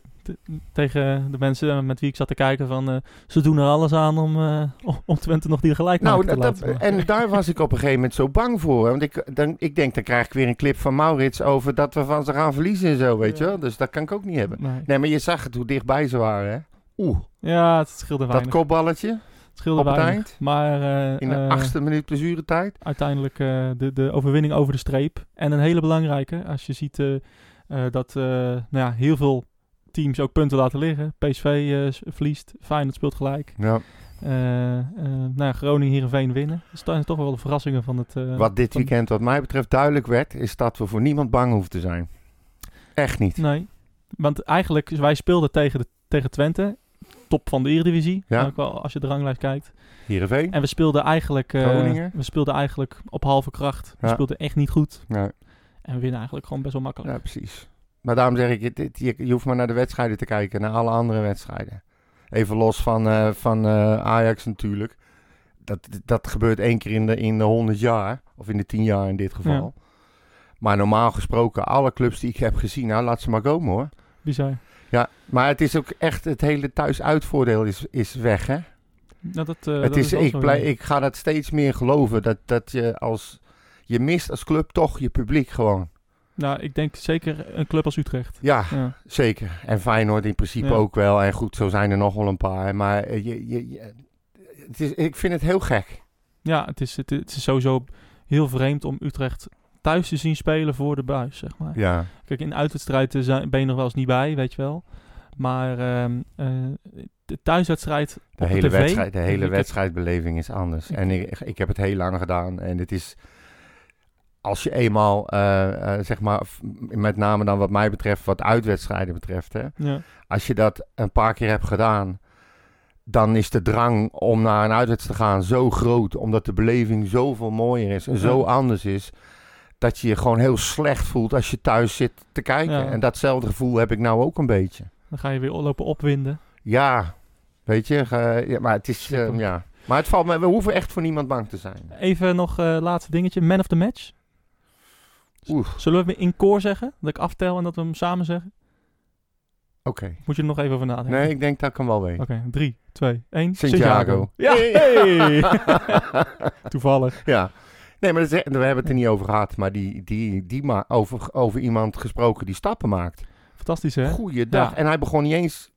Speaker 1: tegen de mensen met wie ik zat te kijken van... eh, ze doen er alles aan om, eh, om- Twente nog die gelijk
Speaker 2: Nou,
Speaker 1: te
Speaker 2: dat,
Speaker 1: laten.
Speaker 2: dat- en daar was ik op een gegeven moment zo bang voor. Want ik, dan, ik denk, dan krijg ik weer een clip van Maurits over dat we van ze gaan verliezen en zo, weet je wel. Dus dat kan ik ook niet hebben.
Speaker 1: Nee.
Speaker 2: Nee, maar je zag het hoe dichtbij ze waren, hè. Oeh,
Speaker 1: Ja, het scheelde
Speaker 2: dat
Speaker 1: weinig.
Speaker 2: kopballetje
Speaker 1: het scheelde weinig. Maar eh,
Speaker 2: in de
Speaker 1: eh,
Speaker 2: achtste minuut blessuretijd.
Speaker 1: uiteindelijk eh, de, de overwinning over de streep. En een hele belangrijke, als je ziet dat nou ja, heel veel teams ook punten laten liggen. PSV verliest, Feyenoord speelt gelijk.
Speaker 2: Ja.
Speaker 1: Nou ja, Groningen, Heerenveen winnen. Dat zijn toch wel de verrassingen van het...
Speaker 2: Wat dit weekend wat mij betreft duidelijk werd, is dat we voor niemand bang hoeven te zijn. Echt niet.
Speaker 1: Nee, want eigenlijk, wij speelden tegen, de, tegen Twente, top van de Eredivisie,
Speaker 2: Ja.
Speaker 1: ook wel als je de ranglijst kijkt.
Speaker 2: Heerenveen?
Speaker 1: En we speelden eigenlijk, eh, we speelden eigenlijk op halve kracht. We
Speaker 2: Ja.
Speaker 1: speelden echt niet goed.
Speaker 2: Ja,
Speaker 1: En we winnen eigenlijk gewoon best wel makkelijk.
Speaker 2: ja, precies. Maar daarom zeg ik, je, je hoeft maar naar de wedstrijden te kijken, naar alle andere wedstrijden. Even los van, eh, van eh, Ajax natuurlijk. Dat, dat gebeurt één keer in de, in de 100 jaar, of in de 10 jaar in dit geval. Maar normaal gesproken, alle clubs die ik heb gezien, nou laat ze maar komen hoor.
Speaker 1: Bizar.
Speaker 2: Ja, maar het is ook echt, het hele thuis-uitvoordeel is, is weg hè.
Speaker 1: Nou, dat, eh,
Speaker 2: het
Speaker 1: dat
Speaker 2: is, ik, blij, ik ga dat steeds meer geloven, dat, dat je als, je mist als club toch je publiek gewoon.
Speaker 1: Nou, ik denk zeker een club als Utrecht.
Speaker 2: Ja,
Speaker 1: Ja.
Speaker 2: zeker. En Feyenoord in principe
Speaker 1: Ja.
Speaker 2: ook wel. En goed, zo zijn er nog wel een paar. Maar eh, je, je, je- het is, ik vind het heel gek.
Speaker 1: Ja, het is, het, het is sowieso heel vreemd om Utrecht thuis te zien spelen voor de buis, zeg maar.
Speaker 2: Ja,
Speaker 1: Kijk, in uitwedstrijden ben je nog wel eens niet bij, weet je wel. Maar ehm, eh, de thuiswedstrijd
Speaker 2: de hele,
Speaker 1: tv,
Speaker 2: wedstrijd, de hele wedstrijdbeleving is anders. En ik, ik heb het heel lang gedaan. En het is, als je eenmaal, eh, eh, zeg maar, met name dan wat mij betreft, wat uitwedstrijden betreft, hè,
Speaker 1: Ja,
Speaker 2: als je dat een paar keer hebt gedaan, dan is de drang om naar een uitwedstrijd te gaan zo groot, omdat de beleving zoveel mooier is en zo anders is, dat je je gewoon heel slecht voelt als je thuis zit te kijken.
Speaker 1: Ja.
Speaker 2: En datzelfde gevoel heb ik nou ook een beetje.
Speaker 1: dan ga je weer lopen opwinden.
Speaker 2: Ja, weet je, ja, maar het is, eh,
Speaker 1: Schrikkelijk.
Speaker 2: ja. Maar het valt me, we hoeven echt voor niemand bang te zijn.
Speaker 1: Even nog eh laatste dingetje. Man of the match.
Speaker 2: Oeh,
Speaker 1: Zullen we hem in koor zeggen? Dat ik aftel en dat we hem samen zeggen?
Speaker 2: oké.
Speaker 1: Moet je er nog even over nadenken?
Speaker 2: Nee, ik denk dat ik hem wel weet.
Speaker 1: Oké, drie, twee, één.
Speaker 2: Santiago.
Speaker 1: Ja, hey! Toevallig.
Speaker 2: Ja. Nee, maar dat is, we hebben het er niet over gehad, maar die, die, die over, over iemand gesproken die stappen maakt.
Speaker 1: Fantastisch, hè?
Speaker 2: Goeiedag.
Speaker 1: Ja.
Speaker 2: En hij begon niet eens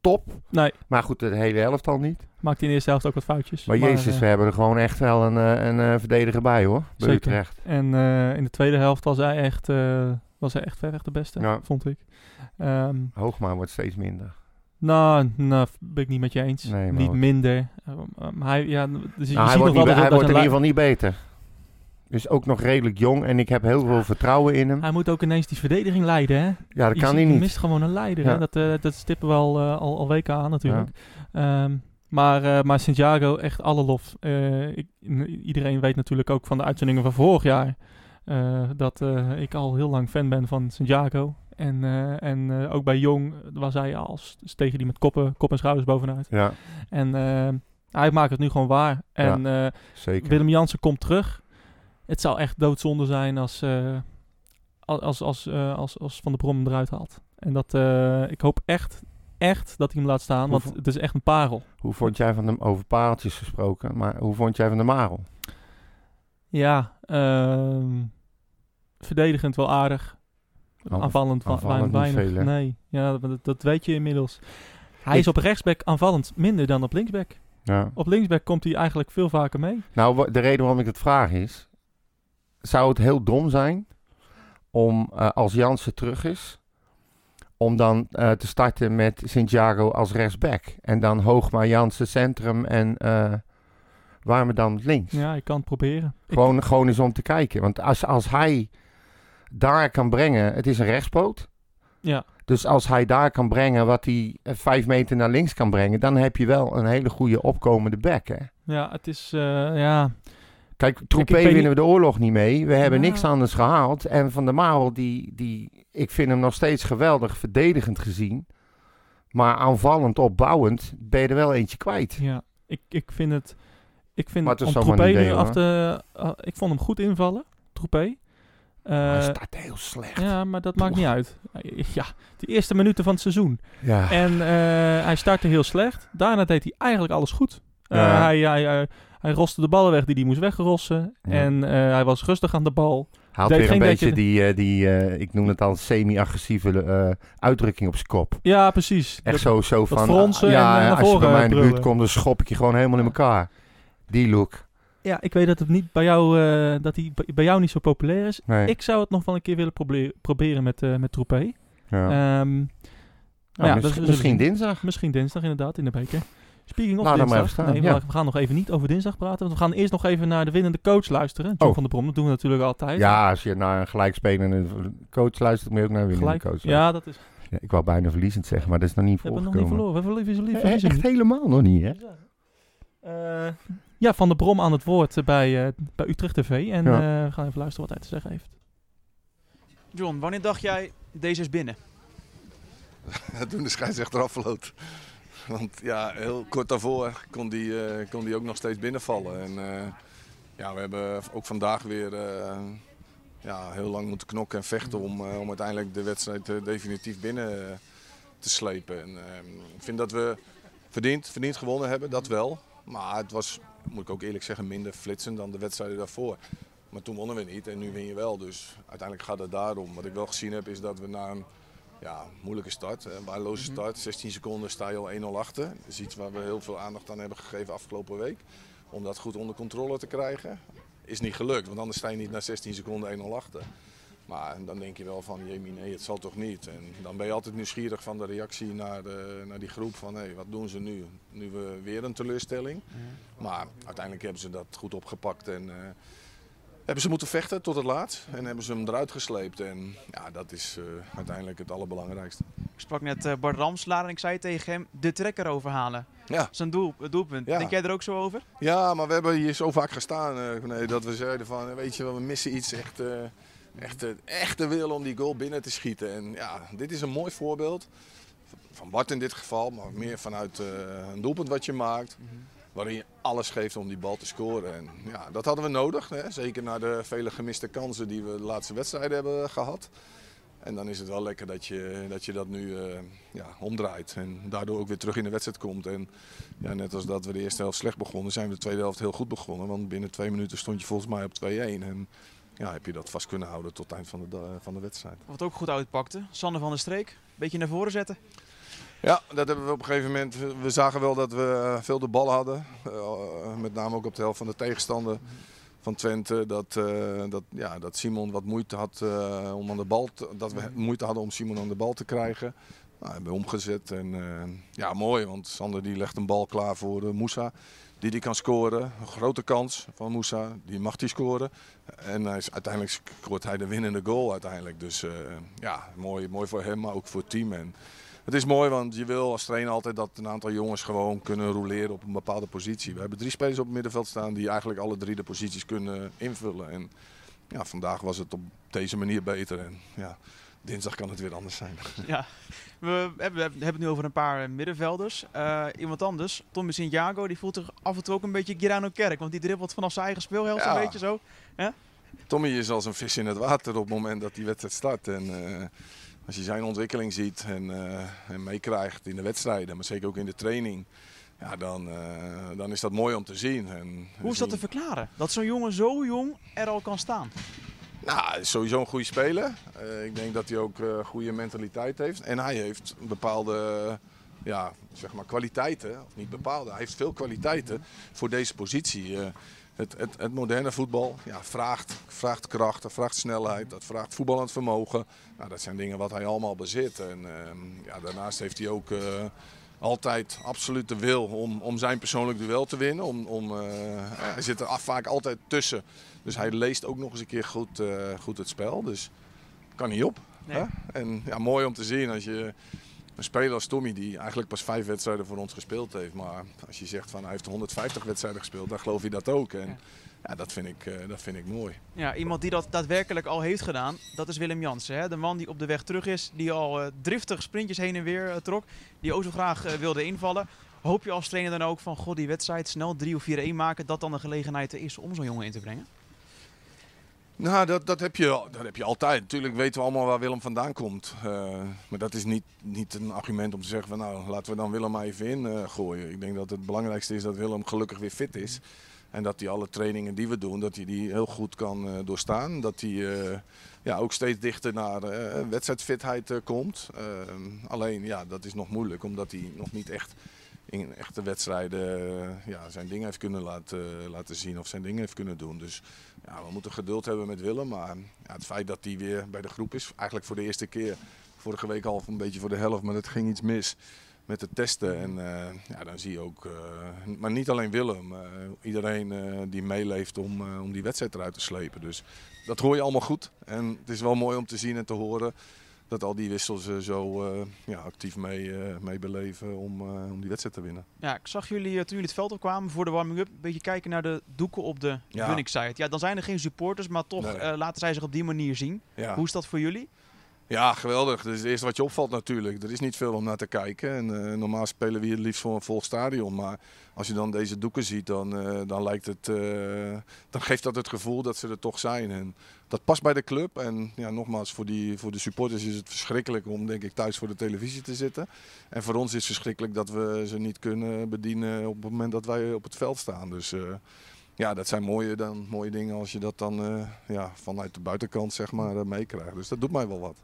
Speaker 2: top.
Speaker 1: Nee,
Speaker 2: Maar goed, de hele helft al niet.
Speaker 1: maakt hij in de eerste helft ook wat foutjes.
Speaker 2: Maar, jezus,
Speaker 1: eh,
Speaker 2: we hebben er gewoon echt wel een, eh, een eh, verdediger bij hoor. Bij
Speaker 1: Zeker.
Speaker 2: Utrecht.
Speaker 1: En in de tweede helft was hij echt, eh, was hij echt ver weg de beste,
Speaker 2: Ja.
Speaker 1: vond ik. Ehm,
Speaker 2: Hoogma wordt steeds minder.
Speaker 1: Nou, nou, ben ik niet met je eens.
Speaker 2: Nee,
Speaker 1: niet minder. Ehm, maar hij, ja, dus je
Speaker 2: Nou, hij wordt, niet, hij
Speaker 1: dat,
Speaker 2: in ieder geval niet beter. Dus ook nog redelijk jong en ik heb heel veel vertrouwen in hem.
Speaker 1: Hij moet ook ineens die verdediging leiden, hè?
Speaker 2: Ja, dat
Speaker 1: Je
Speaker 2: kan hij niet.
Speaker 1: mist gewoon een leider,
Speaker 2: Ja.
Speaker 1: hè? Dat, eh, dat stippen we al, eh, al, al weken aan natuurlijk. Ehm, maar, eh, maar Santiago, echt alle lof. Ik, iedereen weet natuurlijk ook van de uitzendingen van vorig jaar... dat ik al heel lang fan ben van Santiago. En, eh, en eh, ook bij Jong was hij als tegen die met koppen, kop en schouders bovenuit.
Speaker 2: Ja,
Speaker 1: En eh, hij maakt het nu gewoon waar. En eh,
Speaker 2: zeker.
Speaker 1: Willem Jansen komt terug. Het zou echt doodzonde zijn als, als, als, als, als, als Van der Brom hem eruit haalt. En dat, ik hoop echt, echt dat hij hem laat staan, want het is echt een parel.
Speaker 2: Hoe vond jij van de, over pareltjes gesproken, maar hoe vond jij van de Marel?
Speaker 1: Ja, ehm, verdedigend wel aardig.
Speaker 2: Aan-
Speaker 1: aanvallend,
Speaker 2: aanvallend
Speaker 1: weinig.
Speaker 2: veel,
Speaker 1: nee, ja, dat, dat weet je inmiddels. Hij
Speaker 2: Ik-
Speaker 1: is op rechtsback aanvallend minder dan op linksback.
Speaker 2: Ja.
Speaker 1: Op linksback komt hij eigenlijk veel vaker mee.
Speaker 2: Nou, de reden waarom ik het vraag is... Zou het heel dom zijn om, eh, als Jansen terug is... om dan eh, te starten met Santiago als rechtsback? En dan Hoogma, Jansen centrum en uh, Warme dan links?
Speaker 1: Ja, ik kan het proberen. Ik-
Speaker 2: Gewoon, gewoon eens om te kijken. Want als, als hij daar kan brengen... Het is een rechtspoot.
Speaker 1: ja,
Speaker 2: Dus als hij daar kan brengen wat hij eh, vijf meter naar links kan brengen... dan heb je wel een hele goede opkomende back, hè?
Speaker 1: ja, het is, eh, ja,
Speaker 2: Kijk, Troepé winnen
Speaker 1: niet-
Speaker 2: we de oorlog niet mee. We hebben
Speaker 1: Ja.
Speaker 2: niks anders gehaald. En Van der Marel, die, die, ik vind hem nog steeds geweldig verdedigend gezien. Maar aanvallend, opbouwend, ben je er wel eentje kwijt.
Speaker 1: Ja, ik, ik vind het. Ik vind
Speaker 2: Maar het is
Speaker 1: om nu af te. ah, ik vond hem goed invallen, Troepé. Eh,
Speaker 2: hij staat heel slecht.
Speaker 1: ja, maar dat maakt niet uit. Ja, de eerste minuten van het seizoen.
Speaker 2: Ja.
Speaker 1: En eh, hij startte heel slecht. Daarna deed hij eigenlijk alles goed. Eh,
Speaker 2: Ja.
Speaker 1: hij, hij, hij, hij roste de ballen weg die hij moest wegrossen.
Speaker 2: Ja.
Speaker 1: En eh, hij was rustig aan de bal.
Speaker 2: Hij had weer een beetje
Speaker 1: je-
Speaker 2: die, eh, die eh, ik noem het al, semi-agressieve eh, uitdrukking op zijn kop.
Speaker 1: Ja, precies.
Speaker 2: Echt
Speaker 1: Dat-
Speaker 2: zo, zo van, ah, ja,
Speaker 1: en, eh,
Speaker 2: als je bij mij in de buurt komt, dan schop ik je gewoon helemaal in elkaar. Die look.
Speaker 1: Ja, ik weet dat het niet bij jou, eh, dat hij bij jou niet zo populair is.
Speaker 2: Nee.
Speaker 1: Ik zou het nog wel een keer willen proble- proberen met, eh met Troepé.
Speaker 2: ja.
Speaker 1: Ehm,
Speaker 2: Nou,
Speaker 1: maar ja,
Speaker 2: mis-
Speaker 1: dat is-
Speaker 2: misschien dinsdag.
Speaker 1: Misschien dinsdag inderdaad in de beker. Speaking of
Speaker 2: Laat
Speaker 1: dinsdag.
Speaker 2: staan,
Speaker 1: nee,
Speaker 2: ja.
Speaker 1: we, gaan nog even niet over dinsdag praten. Want we gaan eerst nog even naar de winnende coach luisteren. John
Speaker 2: Oh.
Speaker 1: van der Brom, dat doen we natuurlijk altijd.
Speaker 2: Ja, als je naar een gelijkspelende coach luistert, moet je ook naar een winnende
Speaker 1: Gelijk.
Speaker 2: coach luisteren.
Speaker 1: Ja, dat is.
Speaker 2: Ja, ik wou bijna verliezend zeggen, maar dat is nog niet
Speaker 1: We hebben nog niet
Speaker 2: voorgekomen.
Speaker 1: verloren. We verliezen lief.
Speaker 2: Eh,
Speaker 1: verliezen
Speaker 2: Echt helemaal nog niet, hè?
Speaker 1: Eh, ja, Van der Brom aan het woord eh, bij, eh, bij Utrecht TV. En
Speaker 2: Ja.
Speaker 1: eh, we gaan even luisteren wat hij te zeggen heeft.
Speaker 6: John, wanneer dacht jij deze is binnen?
Speaker 7: toen de scheidsrechter afvloot. Want ja, heel kort daarvoor kon die, eh, kon die ook nog steeds binnenvallen. En eh, ja, we hebben ook vandaag weer eh, ja, heel lang moeten knokken en vechten om, eh, om uiteindelijk de wedstrijd definitief binnen te slepen. En, eh, ik vind dat we verdiend, verdiend gewonnen hebben, dat wel. Maar het was, moet ik ook eerlijk zeggen, minder flitsend dan de wedstrijden daarvoor. Maar toen wonnen we niet en nu win je wel. Dus uiteindelijk gaat het daarom. Wat ik wel gezien heb is dat we na een ja, moeilijke start, een waardeloze start, 16 seconden sta je al 1-0 achter. Dat is iets waar we heel veel aandacht aan hebben gegeven afgelopen week. Om dat goed onder controle te krijgen. Is niet gelukt, want anders sta je niet na 16 seconden 1-0 achter. Maar dan denk je wel van, jemie, nee, het zal toch niet. En dan ben je altijd nieuwsgierig van de reactie naar, de, naar die groep van, hé, wat doen ze nu? Nu we weer een teleurstelling. Maar uiteindelijk hebben ze dat goed opgepakt en eh, hebben ze moeten vechten tot het laatst. En hebben ze hem eruit gesleept. En ja, dat is eh, uiteindelijk het allerbelangrijkste.
Speaker 6: Ik sprak net eh, Bart Ramslaar en ik zei tegen hem de trekker overhalen.
Speaker 7: Ja.
Speaker 6: Zijn doel, het doelpunt.
Speaker 7: Ja.
Speaker 6: Denk jij er ook zo over?
Speaker 7: Ja, maar we hebben hier zo vaak gestaan eh, nee, dat we zeiden van, weet je wel, we missen iets echt, echt, echte wil om die goal binnen te schieten. En ja, dit is een mooi voorbeeld van Bart in dit geval, maar meer vanuit eh, een doelpunt wat je maakt. Waarin je alles geeft om die bal te scoren. En ja, dat hadden we nodig. Hè? Zeker na de vele gemiste kansen die we de laatste wedstrijden hebben gehad. En dan is het wel lekker dat je dat, je dat nu eh, ja, omdraait. En daardoor ook weer terug in de wedstrijd komt. En ja, net als dat we de eerste helft slecht begonnen, zijn we de tweede helft heel goed begonnen. Want binnen twee minuten stond je volgens mij op 2-1. En ja, heb je dat vast kunnen houden tot het eind van de, van de wedstrijd.
Speaker 6: Wat ook goed uitpakte. Sander van der Streek. Beetje naar voren zetten.
Speaker 7: Ja, dat hebben we op een gegeven moment. We zagen wel dat we eh, veel de bal hadden. Eh, met name ook op de helft van de tegenstander van Twente. Dat, eh, dat, ja, dat Simon wat moeite had eh, om aan de bal te, dat we moeite hadden om Simon aan de bal te krijgen. Nou, hebben we omgezet. En eh, ja, mooi, want Sander die legt een bal klaar voor Moussa. Die die kan scoren. Een grote kans van Moussa. Die mag die scoren. En hij is, uiteindelijk scoort hij de winnende goal uiteindelijk. Dus eh, ja, mooi, mooi voor hem, maar ook voor het team. En het is mooi, want je wil als trainer altijd dat een aantal jongens gewoon kunnen roleren op een bepaalde positie. We hebben drie spelers op het middenveld staan die eigenlijk alle drie de posities kunnen invullen. En ja, vandaag was het op deze manier beter. En ja, dinsdag kan het weer anders zijn.
Speaker 6: Ja. We hebben, hebben het nu over een paar eh, middenvelders. Eh, iemand anders, Tommy Santiago, die voelt zich af en toe ook een beetje Girano Kerk. Want die dribbelt vanaf zijn eigen speelhelft
Speaker 7: Ja.
Speaker 6: een beetje zo.
Speaker 7: Tommy is als een vis in het water op het moment dat die wedstrijd start. En eh, als je zijn ontwikkeling ziet en, en meekrijgt in de wedstrijden, maar zeker ook in de training, ja, dan, dan is dat mooi om te zien. En
Speaker 6: Hoe is dat te
Speaker 7: zien-
Speaker 6: verklaren? Dat zo'n jongen zo jong er al kan staan.
Speaker 7: Nou, is sowieso een goede speler. Eh, ik denk dat hij ook een goede mentaliteit heeft. En hij heeft bepaalde ja, zeg maar kwaliteiten, niet bepaalde, hij heeft veel kwaliteiten voor deze positie. Eh, het, het, het moderne voetbal ja, vraagt, vraagt kracht, vraagt snelheid, dat vraagt voetballend vermogen. Nou, dat zijn dingen wat hij allemaal bezit. En ehm, ja, daarnaast heeft hij ook eh, altijd absoluut de wil om, om zijn persoonlijk duel te winnen. Om, om, eh, hij zit er vaak altijd tussen. Dus hij leest ook nog eens een keer goed, eh, goed het spel. Dus kan niet op.
Speaker 6: Nee.
Speaker 7: Hè? En ja, mooi om te zien als je een speler als Tommy, die eigenlijk pas vijf wedstrijden voor ons gespeeld heeft. Maar als je zegt van hij heeft 150 wedstrijden gespeeld, dan geloof je dat ook. En
Speaker 6: Ja.
Speaker 7: ja, dat, vind ik, eh, dat vind ik mooi.
Speaker 6: Ja, iemand die dat daadwerkelijk al heeft gedaan, dat is Willem Jansen. Hè? De man die op de weg terug is, die al eh, driftig sprintjes heen en weer trok. Die ook zo graag wilde invallen. Hoop je als trainer dan ook van, god die wedstrijd snel 3 of 4-1 maken, dat dan de gelegenheid er is om zo'n jongen in te brengen?
Speaker 7: Nou, dat, dat, heb je, dat heb je altijd. Natuurlijk weten we allemaal waar Willem vandaan komt. Eh, maar dat is niet, niet een argument om te zeggen van nou, laten we dan Willem maar even in eh, gooien. Ik denk dat het belangrijkste is dat Willem gelukkig weer fit is. En dat hij alle trainingen die we doen, dat hij die heel goed kan eh, doorstaan. Dat hij ja, ook steeds dichter naar wedstrijdfitheid komt. Ehm, alleen ja, dat is nog moeilijk, omdat hij nog niet echt in echte wedstrijden eh, ja, zijn dingen heeft kunnen laten, laten zien of zijn dingen heeft kunnen doen. Dus ja, we moeten geduld hebben met Willem. Maar ja, het feit dat hij weer bij de groep is, eigenlijk voor de eerste keer. Vorige week al een beetje voor de helft, maar het ging iets mis met het testen. En eh, ja, dan zie je ook, eh, maar niet alleen Willem, eh, iedereen eh, die meeleeft om, eh, om die wedstrijd eruit te slepen. Dus dat hoor je allemaal goed. En het is wel mooi om te zien en te horen dat al die wissels eh, zo eh, ja, actief mee, mee beleven om, om die wedstrijd te winnen.
Speaker 6: Ja, ik zag jullie toen jullie het veld opkwamen voor de warming-up een beetje kijken naar de doeken op de
Speaker 7: Ja.
Speaker 6: winning side. Ja, dan zijn er geen supporters, maar toch
Speaker 7: Nee.
Speaker 6: laten zij zich op die manier zien.
Speaker 7: Ja.
Speaker 6: Hoe is dat voor jullie?
Speaker 7: Ja, geweldig. Dat is het eerste wat je opvalt natuurlijk. Er is niet veel om naar te kijken. En, eh, normaal spelen we hier liefst voor een vol stadion. Maar als je dan deze doeken ziet, dan, eh, dan, lijkt het, eh, dan geeft dat het gevoel dat ze er toch zijn. En dat past bij de club. En ja, nogmaals, voor, die, voor de supporters is het verschrikkelijk om denk ik thuis voor de televisie te zitten. En voor ons is het verschrikkelijk dat we ze niet kunnen bedienen op het moment dat wij op het veld staan. Dus ja, dat zijn mooie, dan, mooie dingen als je dat dan ja, vanuit de buitenkant zeg maar, meekrijgt. Dus dat doet mij wel wat.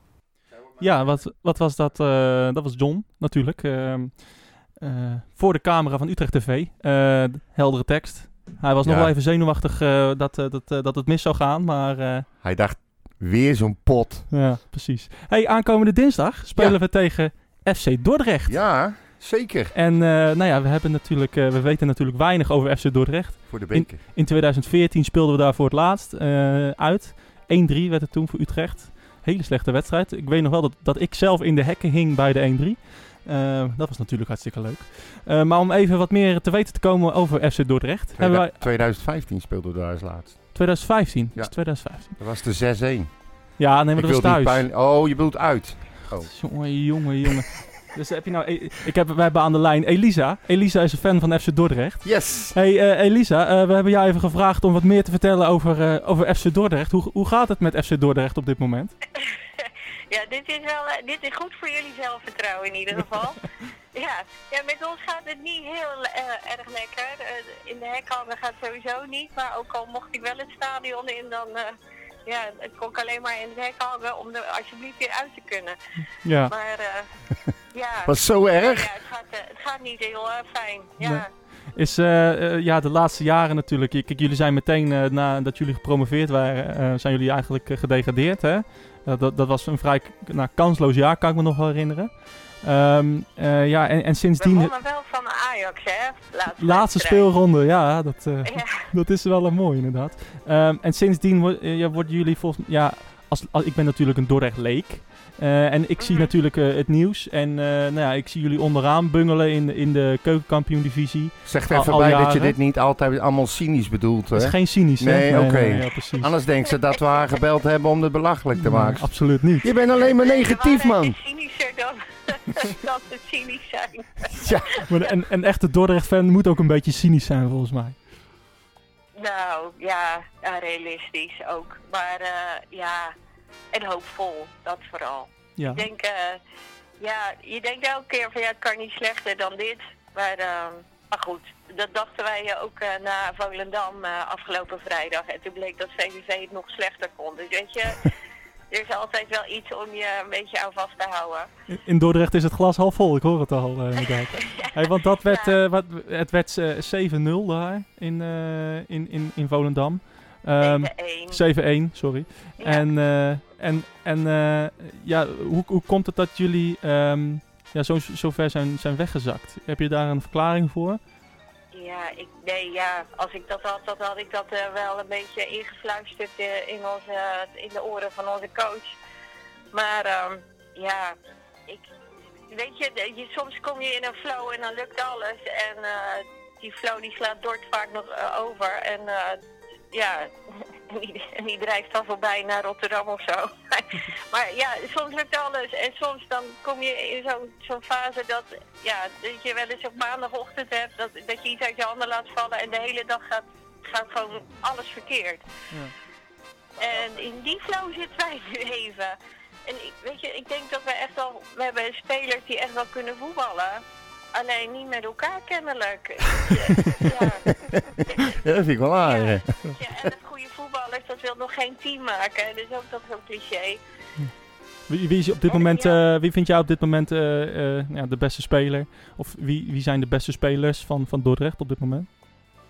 Speaker 1: Ja, wat, wat was dat? eh, dat was John, natuurlijk. ehm, eh, voor de camera van Utrecht TV. Eh, heldere tekst. Hij was nog wel even zenuwachtig dat, dat, dat het mis zou gaan, maar
Speaker 2: Hij dacht, weer zo'n pot.
Speaker 1: ja, precies. Hey, aankomende dinsdag spelen
Speaker 2: Ja.
Speaker 1: we tegen FC Dordrecht.
Speaker 2: Ja, zeker.
Speaker 1: En nou ja, we, hebben natuurlijk, we weten natuurlijk weinig over FC Dordrecht.
Speaker 2: Voor de beker.
Speaker 1: In 2014 speelden we daar voor het laatst uit. 1-3 werd het toen voor Utrecht. Hele slechte wedstrijd. Ik weet nog wel dat, dat ik zelf in de hekken hing bij de 1-3. Eh, dat was natuurlijk hartstikke leuk. Eh, maar om even wat meer te weten te komen over FC Dordrecht. Hebben wij
Speaker 2: 2015 speelden we daar als laatst.
Speaker 1: 2015.
Speaker 2: Ja.
Speaker 1: Dat is 2015.
Speaker 2: Dat was de 6-1.
Speaker 1: Ja, nee, maar
Speaker 2: Ik
Speaker 1: dat was thuis.
Speaker 2: pijn- Oh, je bedoelt uit.
Speaker 1: Jongen, jongen, jongen. Dus heb je nou... e- Ik heb, we hebben aan de lijn Elisa. Elisa is een fan van FC Dordrecht.
Speaker 2: Yes!
Speaker 1: Hey eh, Elisa, eh, we hebben jou even gevraagd om wat meer te vertellen over, eh, over FC Dordrecht. Hoe, hoe gaat het met FC Dordrecht op dit moment?
Speaker 8: Ja, dit is wel eh, dit is goed voor jullie zelfvertrouwen in ieder geval. ja. ja, met ons gaat het niet heel eh, erg lekker. Eh, in de hekhangen gaat sowieso niet, maar ook al mocht ik wel het stadion in, dan eh, ja, het kon ik alleen maar in het hek hangen om er alsjeblieft weer uit te kunnen.
Speaker 1: Ja.
Speaker 8: Maar eh, ja,
Speaker 2: Was zo erg?
Speaker 8: ja het, gaat, eh, het gaat niet heel eh, fijn. Ja.
Speaker 1: Nee. Is ja, de laatste jaren natuurlijk. Kijk, jullie zijn meteen uh, nadat jullie gepromoveerd waren, uh, zijn jullie eigenlijk uh, gedegradeerd. Hè? Dat, dat, dat, was een vrij nou, kansloos jaar, kan ik me nog wel herinneren. Um, uh, ja, en, en sindsdien...
Speaker 8: We wonnen wel van Ajax, hè?
Speaker 1: Laatste, laatste speelronde, ja dat, uh, ja. dat is wel een mooi inderdaad. Um, en sindsdien wo ja, worden jullie volgens ja, als, als, ik ben natuurlijk een Dordrecht leek. Uh, en ik
Speaker 8: Mhm.
Speaker 1: zie natuurlijk uh, het nieuws. En uh, nou ja, ik zie jullie onderaan bungelen in, in de keukenkampioen-divisie.
Speaker 2: Zeg er even al, bij al dat je dit niet altijd allemaal cynisch bedoelt.
Speaker 1: Het is geen cynisch,
Speaker 2: Nee,
Speaker 1: nee,
Speaker 2: oké. Okay.
Speaker 1: Nee, ja,
Speaker 2: Anders denkt ze dat we haar gebeld hebben om het belachelijk te maken.
Speaker 1: Nee, absoluut niet.
Speaker 2: Je bent alleen maar negatief, man.
Speaker 8: cynischer dan, dan het cynisch zijn.
Speaker 1: ja, maar een, een echte Dordrecht-fan moet ook een beetje cynisch zijn, volgens mij.
Speaker 8: Nou, ja, ja realistisch ook. Maar uh, ja, en hoopvol, dat vooral.
Speaker 1: Ja.
Speaker 8: Ik denk, uh, ja, je denkt elke keer van ja, het kan niet slechter dan dit. Maar, uh, maar goed, dat dachten wij ook uh, na Volendam afgelopen vrijdag. En toen bleek dat VVV het nog slechter kon. Dus weet je, er is altijd wel iets om je een beetje aan vast te houden.
Speaker 1: In Dordrecht is het glas half vol, ik hoor het al uh, inderdaad. ja. hey, want dat werd, ja. wat, het werd 7-0 daar in, in, in, in Volendam.
Speaker 8: Um, 7-1.
Speaker 1: 7-1, sorry. Ja. En, en, en ja, hoe, hoe komt het dat jullie um, ja, zo, zo ver zijn, zijn weggezakt? Heb je daar een verklaring voor?
Speaker 8: Ja, ik, nee, ja, als ik dat had, dan had ik dat uh, wel een beetje ingefluisterd in, onze, in de oren van onze coach. Maar um, ja, ik, weet je, je, soms kom je in een flow en dan lukt alles. En die flow die slaat Dort vaak nog over. En ja, en die, drijft dan voorbij naar Rotterdam of zo. maar ja, soms lukt alles. En soms dan kom je in zo'n zo'n fase dat, ja, dat je wel eens op maandagochtend hebt, dat, dat je iets uit je handen laat vallen en de hele dag gaat, gaat gewoon alles verkeerd. Ja. En in die flow zitten wij nu even. En ik, weet je, ik denk dat we echt al, we hebben spelers die echt wel kunnen voetballen. Alleen niet met elkaar kennelijk. ja.
Speaker 2: Ja, dat vind ik wel aardig.
Speaker 8: Ja, en het goede voetballers, dat wil nog geen team maken. Dat is ook cliché.
Speaker 1: Wie, wie, is op dit
Speaker 8: En,
Speaker 1: moment, eh, wie vind jij op dit moment eh, eh, ja, de beste speler? Of wie, wie zijn de beste spelers van, van Dordrecht op dit moment?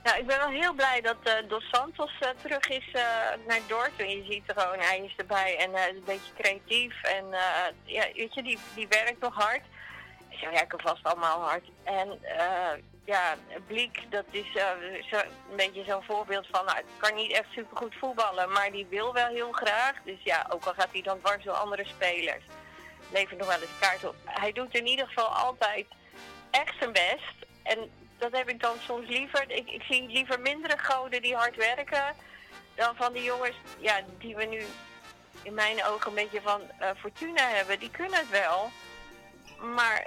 Speaker 8: Nou, ik ben wel heel blij dat eh, Dos Santos eh, terug is eh, naar Dortmund. Je ziet er gewoon, hij is erbij en hij is een beetje creatief. En eh, ja, weet je, die, die werkt nog hard. Ze werken vast allemaal hard. En eh, ja, Bliek, dat is eh, een beetje zo'n voorbeeld van, nou, kan niet echt supergoed voetballen, maar die wil wel heel graag. Dus ja, ook al gaat hij dan dwars door andere spelers, levert nog wel eens kaart op. Hij doet in ieder geval altijd echt zijn best. En dat heb ik dan soms liever. Ik, ik zie liever mindere goden die hard werken dan van die jongens ja, die we nu in mijn ogen een beetje van eh, Fortuna hebben. Die kunnen het wel. Maar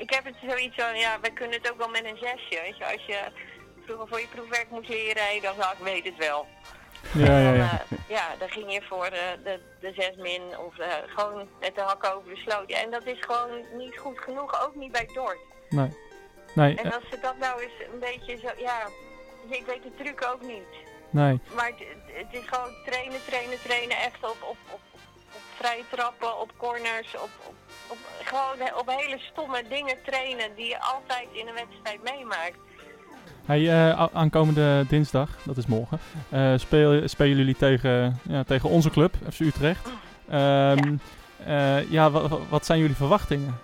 Speaker 8: ik heb het zoiets van, ja, wij kunnen het ook wel met een zesje. Weet je, als je vroeger voor je proefwerk moest leren, dan zou ik weet het wel.
Speaker 1: Ja, ja,
Speaker 8: Dan,
Speaker 1: ja.
Speaker 8: eh, ja, dan ging je voor de, de, de zes min of eh, gewoon met de hakken over de sloot. Ja, en dat is gewoon niet goed genoeg, ook niet bij Dort.
Speaker 1: Nee. nee,
Speaker 8: En als ze dat nou eens een beetje zo, ja, ik weet de truc ook niet.
Speaker 1: nee.
Speaker 8: Maar het, het is gewoon trainen, trainen, trainen, echt op, op, op, op vrije trappen, op corners, op, op, op, gewoon op hele stomme dingen trainen die je altijd in een wedstrijd meemaakt.
Speaker 1: Hey, eh, a- aankomende dinsdag, dat is morgen, eh, speel, spelen jullie tegen, ja, tegen onze club, FC Utrecht. Ehm, eh, ja, wa- wat zijn jullie verwachtingen?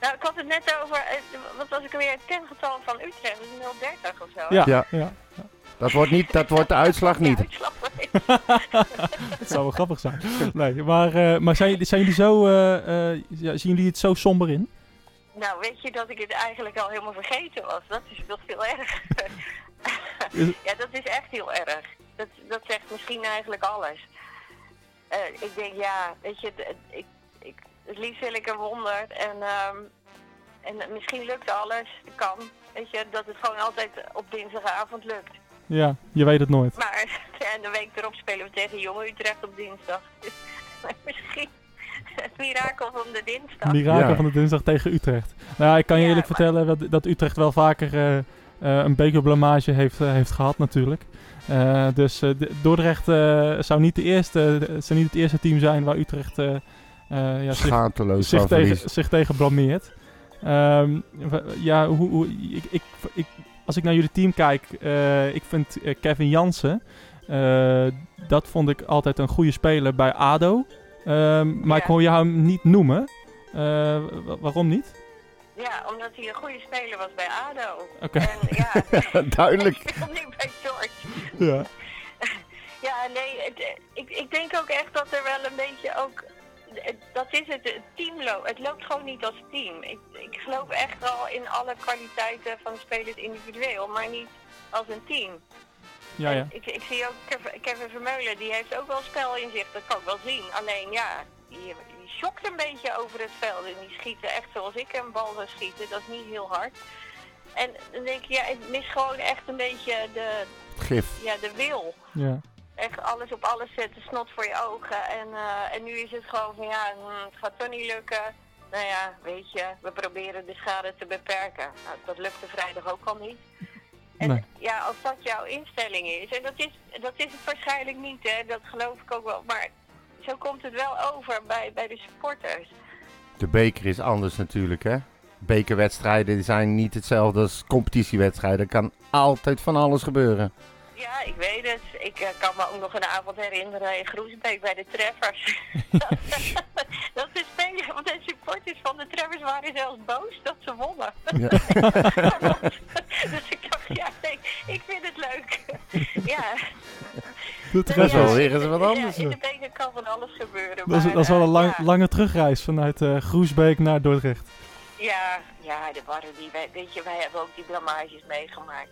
Speaker 8: Nou, ik had het net over, eh, wat was ik weer, het kengetal van Utrecht, dat is 030 of zo.
Speaker 1: Ja,
Speaker 2: Ja.
Speaker 1: ja.
Speaker 2: Dat wordt, niet, dat wordt de uitslag niet.
Speaker 8: De uitslag weet.
Speaker 1: Dat zou wel grappig zijn. Nee, maar, eh, maar zijn, jullie- zijn jullie zo, eh, eh, ja, zien jullie het zo somber in?
Speaker 8: Nou, weet je dat ik het eigenlijk al helemaal vergeten was? Dat is nog veel erger. Ja, dat is echt heel erg. Dat, dat zegt misschien eigenlijk alles. Eh, ik denk, ja, weet je, het, ik, ik, het liefst wil ik een wonder. En, ehm, en misschien lukt alles, dat kan. Weet je, dat het gewoon altijd op dinsdagavond lukt.
Speaker 1: Ja, je weet het nooit.
Speaker 8: Maar en de week erop spelen we tegen Jonge Utrecht op dinsdag. Dus misschien het mirakel van de dinsdag.
Speaker 1: Mirakel
Speaker 2: Ja.
Speaker 1: van de dinsdag tegen Utrecht. Nou ja, ik kan je
Speaker 8: Ja,
Speaker 1: eerlijk
Speaker 8: maar-
Speaker 1: vertellen dat, dat Utrecht wel vaker eh, eh, een bekerblamage heeft, eh, heeft gehad natuurlijk. Eh, dus eh, de- Dordrecht eh, zou, niet de eerste, zou niet het eerste team zijn waar Utrecht eh, eh, ja, zich, zich, tegen, zich tegen blameert. Ehm, ja, hoe, hoe, ik, ik, ik, als ik naar jullie team kijk, eh, ik vind eh, Kevin Jansen, eh, dat vond ik altijd een goede speler bij ADO. Ehm, maar ik hoor jou hem niet noemen. Eh, wa- waarom niet?
Speaker 8: Ja, omdat hij een goede speler was bij ADO.
Speaker 1: Oké.
Speaker 8: En ja,
Speaker 2: Duidelijk.
Speaker 8: ik nu bij George.
Speaker 1: Ja.
Speaker 8: Ja, nee, het, ik, ik denk ook echt dat er wel een beetje ook... het- Dat is het, het team loopt. Het loopt gewoon niet als team. Ik, ik geloof echt wel in alle kwaliteiten van de spelers individueel, maar niet als een team.
Speaker 1: Ja, ja.
Speaker 8: Ik, ik zie ook Kev- Kevin Vermeulen, die heeft ook wel spel in zich, dat kan ik wel zien. Alleen ja, die, die schokt een beetje over het veld en die schieten echt zoals ik een bal zou schieten, dat is niet heel hard. En dan denk ik, ja, ik mis gewoon echt een beetje de,
Speaker 2: Gif.
Speaker 8: ja, de wil.
Speaker 1: ja.
Speaker 8: Echt alles op alles zetten, snot voor je ogen. En, eh, en nu is het gewoon van ja, hm, het gaat toch niet lukken. Nou ja, weet je, we proberen de schade te beperken. Nou, dat lukte vrijdag ook al niet. En
Speaker 1: Nee.
Speaker 8: ja, als dat jouw instelling is, en dat is, dat is het waarschijnlijk niet, hè, dat geloof ik ook wel. Maar zo komt het wel over bij, bij de supporters.
Speaker 2: De beker is anders natuurlijk, hè. Bekerwedstrijden zijn niet hetzelfde als competitiewedstrijden. Er kan altijd van alles gebeuren.
Speaker 8: Ja, ik weet het. Ik eh, kan me ook nog een avond herinneren in Groesbeek bij de Treffers. dat de spelers, want de supporters van de Treffers waren zelfs boos dat ze wonnen.
Speaker 2: Ja.
Speaker 8: dus ik dacht, ja, nee, ik vind het leuk. ja.
Speaker 1: Dat,
Speaker 2: Dat is
Speaker 1: is,
Speaker 2: wel weer eens wat anders.
Speaker 8: Ja, in de beker kan van alles gebeuren.
Speaker 1: dat, is,
Speaker 8: maar,
Speaker 1: dat is wel een
Speaker 8: eh,
Speaker 1: lang,
Speaker 8: ja.
Speaker 1: lange terugreis vanuit eh, Groesbeek naar Dordrecht.
Speaker 8: Ja, ja, er waren die, wij- weet je, wij hebben ook die blamages meegemaakt.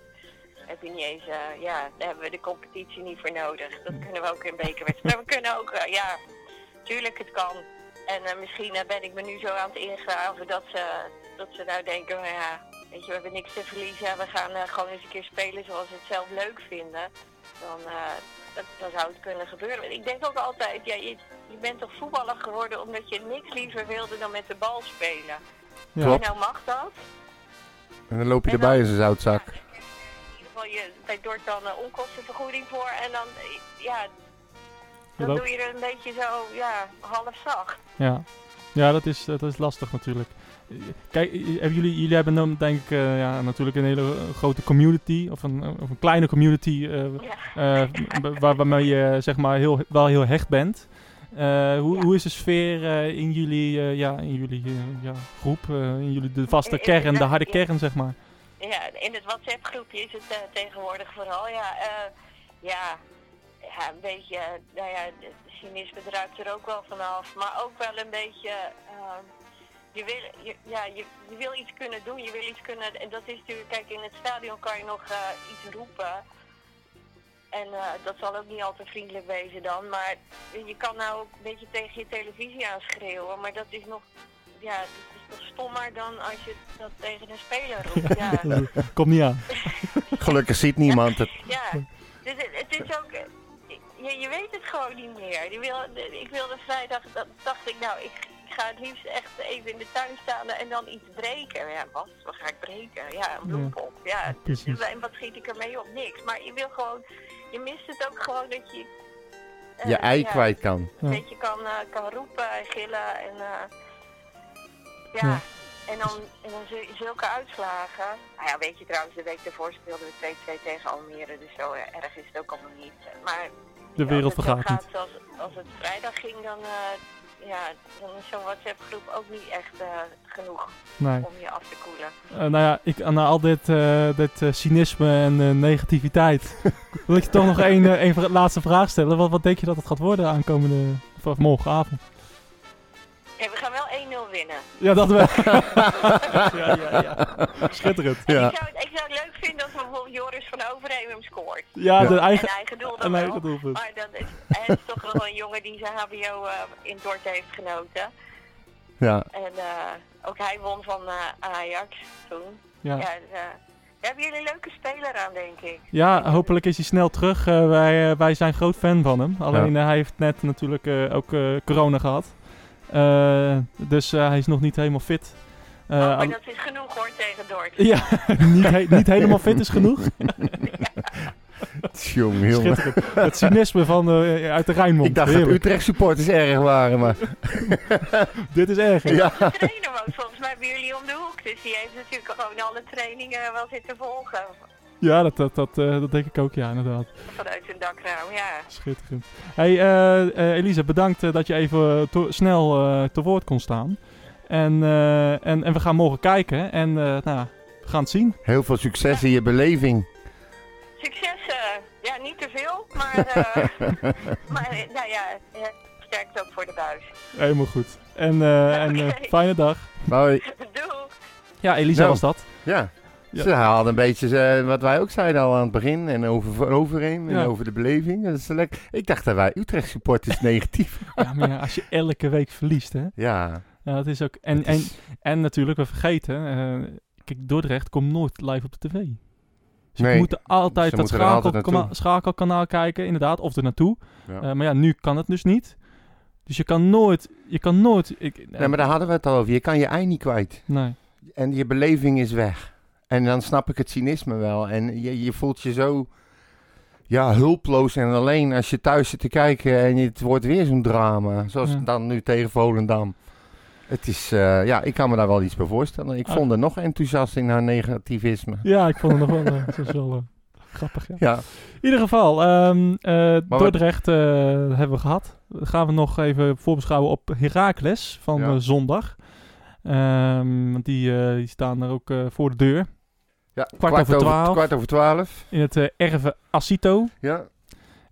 Speaker 8: Heb je niet eens, eh, ja, daar hebben we de competitie niet voor nodig. Dat kunnen we ook in bekerwedstrijden. Maar we kunnen ook, ja, tuurlijk het kan. En eh, misschien eh, ben ik me nu zo aan het ingraven dat ze, dat ze nou denken, nou ja, weet je, we hebben niks te verliezen. We gaan gewoon eens een keer spelen zoals we het zelf leuk vinden. Dan, dat, dan zou het kunnen gebeuren. Ik denk ook altijd, ja, je, je bent toch voetballer geworden omdat je niks liever wilde dan met de bal spelen.
Speaker 1: Ja.
Speaker 8: En nou mag dat.
Speaker 2: En dan loop je
Speaker 8: En
Speaker 2: erbij in zijn zoutzak.
Speaker 8: Ja, krijg je bij dan een onkostenvergoeding voor. En dan, eh, ja, dan
Speaker 1: Dat-
Speaker 8: doe je er een beetje zo, ja, half zacht.
Speaker 1: Ja, ja dat, is, dat is lastig natuurlijk. Eh, Kijk, eh, hebben jullie, jullie hebben dan denk ik eh, ja, natuurlijk een hele eh, grote community, of een, of een kleine community, eh,
Speaker 8: Ja.
Speaker 1: eh, waar, waarmee je zeg maar heel, wel heel hecht bent. Eh, hoe,
Speaker 8: Ja.
Speaker 1: hoe is de sfeer eh, in jullie, eh, ja, in jullie eh, ja, groep, eh, in jullie de vaste
Speaker 8: In- in-
Speaker 1: kern, de harde kern zeg maar?
Speaker 8: Ja, in het WhatsApp-groepje is het eh, tegenwoordig vooral, ja, eh, ja, ja, een beetje, eh, nou ja, cynisme druipt er ook wel vanaf, maar ook wel een beetje, ehm, je, wil, je, ja, je, je wil iets kunnen doen, je wil iets kunnen, en dat is natuurlijk, kijk, in het stadion kan je nog iets roepen, en dat zal ook niet al te vriendelijk wezen dan, maar je kan nou ook een beetje tegen je televisie aanschreeuwen, maar dat is nog, ja, stommer dan als je dat tegen een speler roept, ja.
Speaker 1: Komt niet aan.
Speaker 2: Gelukkig ziet niemand het.
Speaker 8: Ja, dus het, het is ook. eh, Je, je weet het gewoon niet meer. Je wil, ik wilde vrijdag, dat dacht ik, nou, ik, ik ga het liefst echt even in de tuin staan en dan iets breken. Ja, wat? Wat ga ik breken? Ja, een bloempot. Ja,
Speaker 1: precies.
Speaker 8: en wat schiet ik ermee op? Niks. Maar je wil gewoon, je mist het ook gewoon dat je. eh,
Speaker 2: Je ei
Speaker 8: ja,
Speaker 2: kwijt kan.
Speaker 1: Ja.
Speaker 8: Dat je kan, eh, kan roepen en gillen en. eh, ja.
Speaker 1: Ja.
Speaker 8: En dan, en dan zulke uitslagen. Nou ja, weet je trouwens, de week ervoor speelden we 2-2 tegen Almere, dus zo erg is het ook allemaal niet. Maar
Speaker 1: De wereld
Speaker 8: als
Speaker 1: vergaat niet.
Speaker 8: Zoals, als het vrijdag ging, dan, eh, ja, dan is zo'n WhatsApp-groep ook niet echt eh, genoeg
Speaker 1: Nee.
Speaker 8: om je af te koelen.
Speaker 1: Eh, nou ja, ik, na al dit, dit cynisme en negativiteit, wil ik je toch nog één één laatste vraag stellen. Wat, wat denk je dat het gaat worden aankomende, of morgenavond?
Speaker 8: Winnen.
Speaker 1: Ja, dat wel. ja, ja, ja. Schitterend.
Speaker 8: En
Speaker 2: Ja.
Speaker 8: ik, zou, het- ik zou het leuk vinden als bijvoorbeeld Joris van Overheem hem scoort.
Speaker 1: Ja, de
Speaker 8: Een
Speaker 1: eigen,
Speaker 8: eigen doel dan
Speaker 1: een
Speaker 8: wel.
Speaker 1: eigen doelpunt.
Speaker 8: Maar dat is, hij is toch wel een jongen die zijn HBO eh, in Dort heeft genoten.
Speaker 2: Ja.
Speaker 8: En eh, ook hij won van eh, Ajax toen. Ja.
Speaker 1: Ja.
Speaker 8: dus, daar hebben jullie een leuke speler aan, denk ik.
Speaker 1: ja, hopelijk is hij snel terug. Wij, wij zijn groot fan van hem. Alleen hij heeft net natuurlijk eh, ook eh, corona gehad. Eh, dus eh, hij is nog niet helemaal fit. Eh,
Speaker 8: oh, maar
Speaker 1: al-
Speaker 8: dat is genoeg hoor tegen Dort.
Speaker 1: ja, niet, he- niet helemaal fit is genoeg.
Speaker 2: Jongen.
Speaker 1: Schitterend. Het cynisme van, eh, uit de Rijnmond.
Speaker 2: Ik dacht dat
Speaker 1: Heerlijk.
Speaker 2: Utrecht supporters erg waren, maar...
Speaker 1: Dit is erg. hè?
Speaker 2: Ja.
Speaker 8: De trainer woont volgens mij bij jullie om de hoek. Dus die heeft natuurlijk gewoon alle trainingen wel zitten volgen.
Speaker 1: Ja, dat, dat, dat, eh, dat denk ik ook, ja, inderdaad.
Speaker 8: Vanuit zijn dakraam, ja.
Speaker 1: Schitterend. Hey, eh, eh, Elisa, bedankt dat je even to- snel eh, te woord kon staan. En, eh, en, en we gaan morgen kijken en eh, nou, we gaan het zien.
Speaker 2: Heel veel succes in je beleving.
Speaker 8: Succes, ja, niet te veel, maar, eh, maar nou ja, sterkte ook voor de buis.
Speaker 1: Helemaal goed. En, eh, en fijne dag.
Speaker 8: Doei!
Speaker 1: Ja, Elisa
Speaker 2: Nou.
Speaker 1: was dat.
Speaker 2: Ja.
Speaker 1: Ja.
Speaker 2: Ze hadden een beetje eh, wat wij ook zeiden al aan het begin. En over overheen en
Speaker 1: Ja.
Speaker 2: over de beleving. Dat is lekker. Ik dacht dat wij Utrecht supporters negatief.
Speaker 1: Ja, maar ja, als je elke week verliest, hè.
Speaker 2: Ja.
Speaker 1: Ja, dat is ook... En, en,
Speaker 2: is-
Speaker 1: en natuurlijk, we vergeten... eh, kijk, Dordrecht komt nooit live op de tv. Ze
Speaker 2: Nee,
Speaker 1: moeten altijd dat
Speaker 2: altijd naartoe.
Speaker 1: schakelkanaal kijken, inderdaad, of er naartoe.
Speaker 2: Ja.
Speaker 1: Eh, maar ja, nu kan het dus niet. Dus je kan nooit... Je kan nooit... Ik,
Speaker 2: Nee, maar daar hadden we het al over. Je kan je ei niet kwijt.
Speaker 1: Nee.
Speaker 2: En je beleving is weg. En dan snap ik het cynisme wel. En je, je voelt je zo ja, hulpeloos en alleen als je thuis zit te kijken en het wordt weer zo'n drama. Zoals
Speaker 1: Ja.
Speaker 2: dan nu tegen Volendam. Het is, eh, ja, ik kan me daar wel iets bij voorstellen. Ik
Speaker 1: Ah.
Speaker 2: vond er nog enthousiast in haar negativisme.
Speaker 1: Ja, ik vond het nog wel... eh, is wel eh, grappig, ja.
Speaker 2: Ja,
Speaker 1: In ieder geval, ehm eh, Dordrecht eh, hebben we gehad. Gaan we nog even voorbeschouwen op Heracles van
Speaker 2: Ja.
Speaker 1: eh, zondag. Ehm, want die, eh, die staan er ook eh, voor de deur.
Speaker 2: Ja.
Speaker 1: Kwart over twaalf.
Speaker 2: Kwart over twaalf.
Speaker 1: In het eh Erve Acito.
Speaker 2: Ja.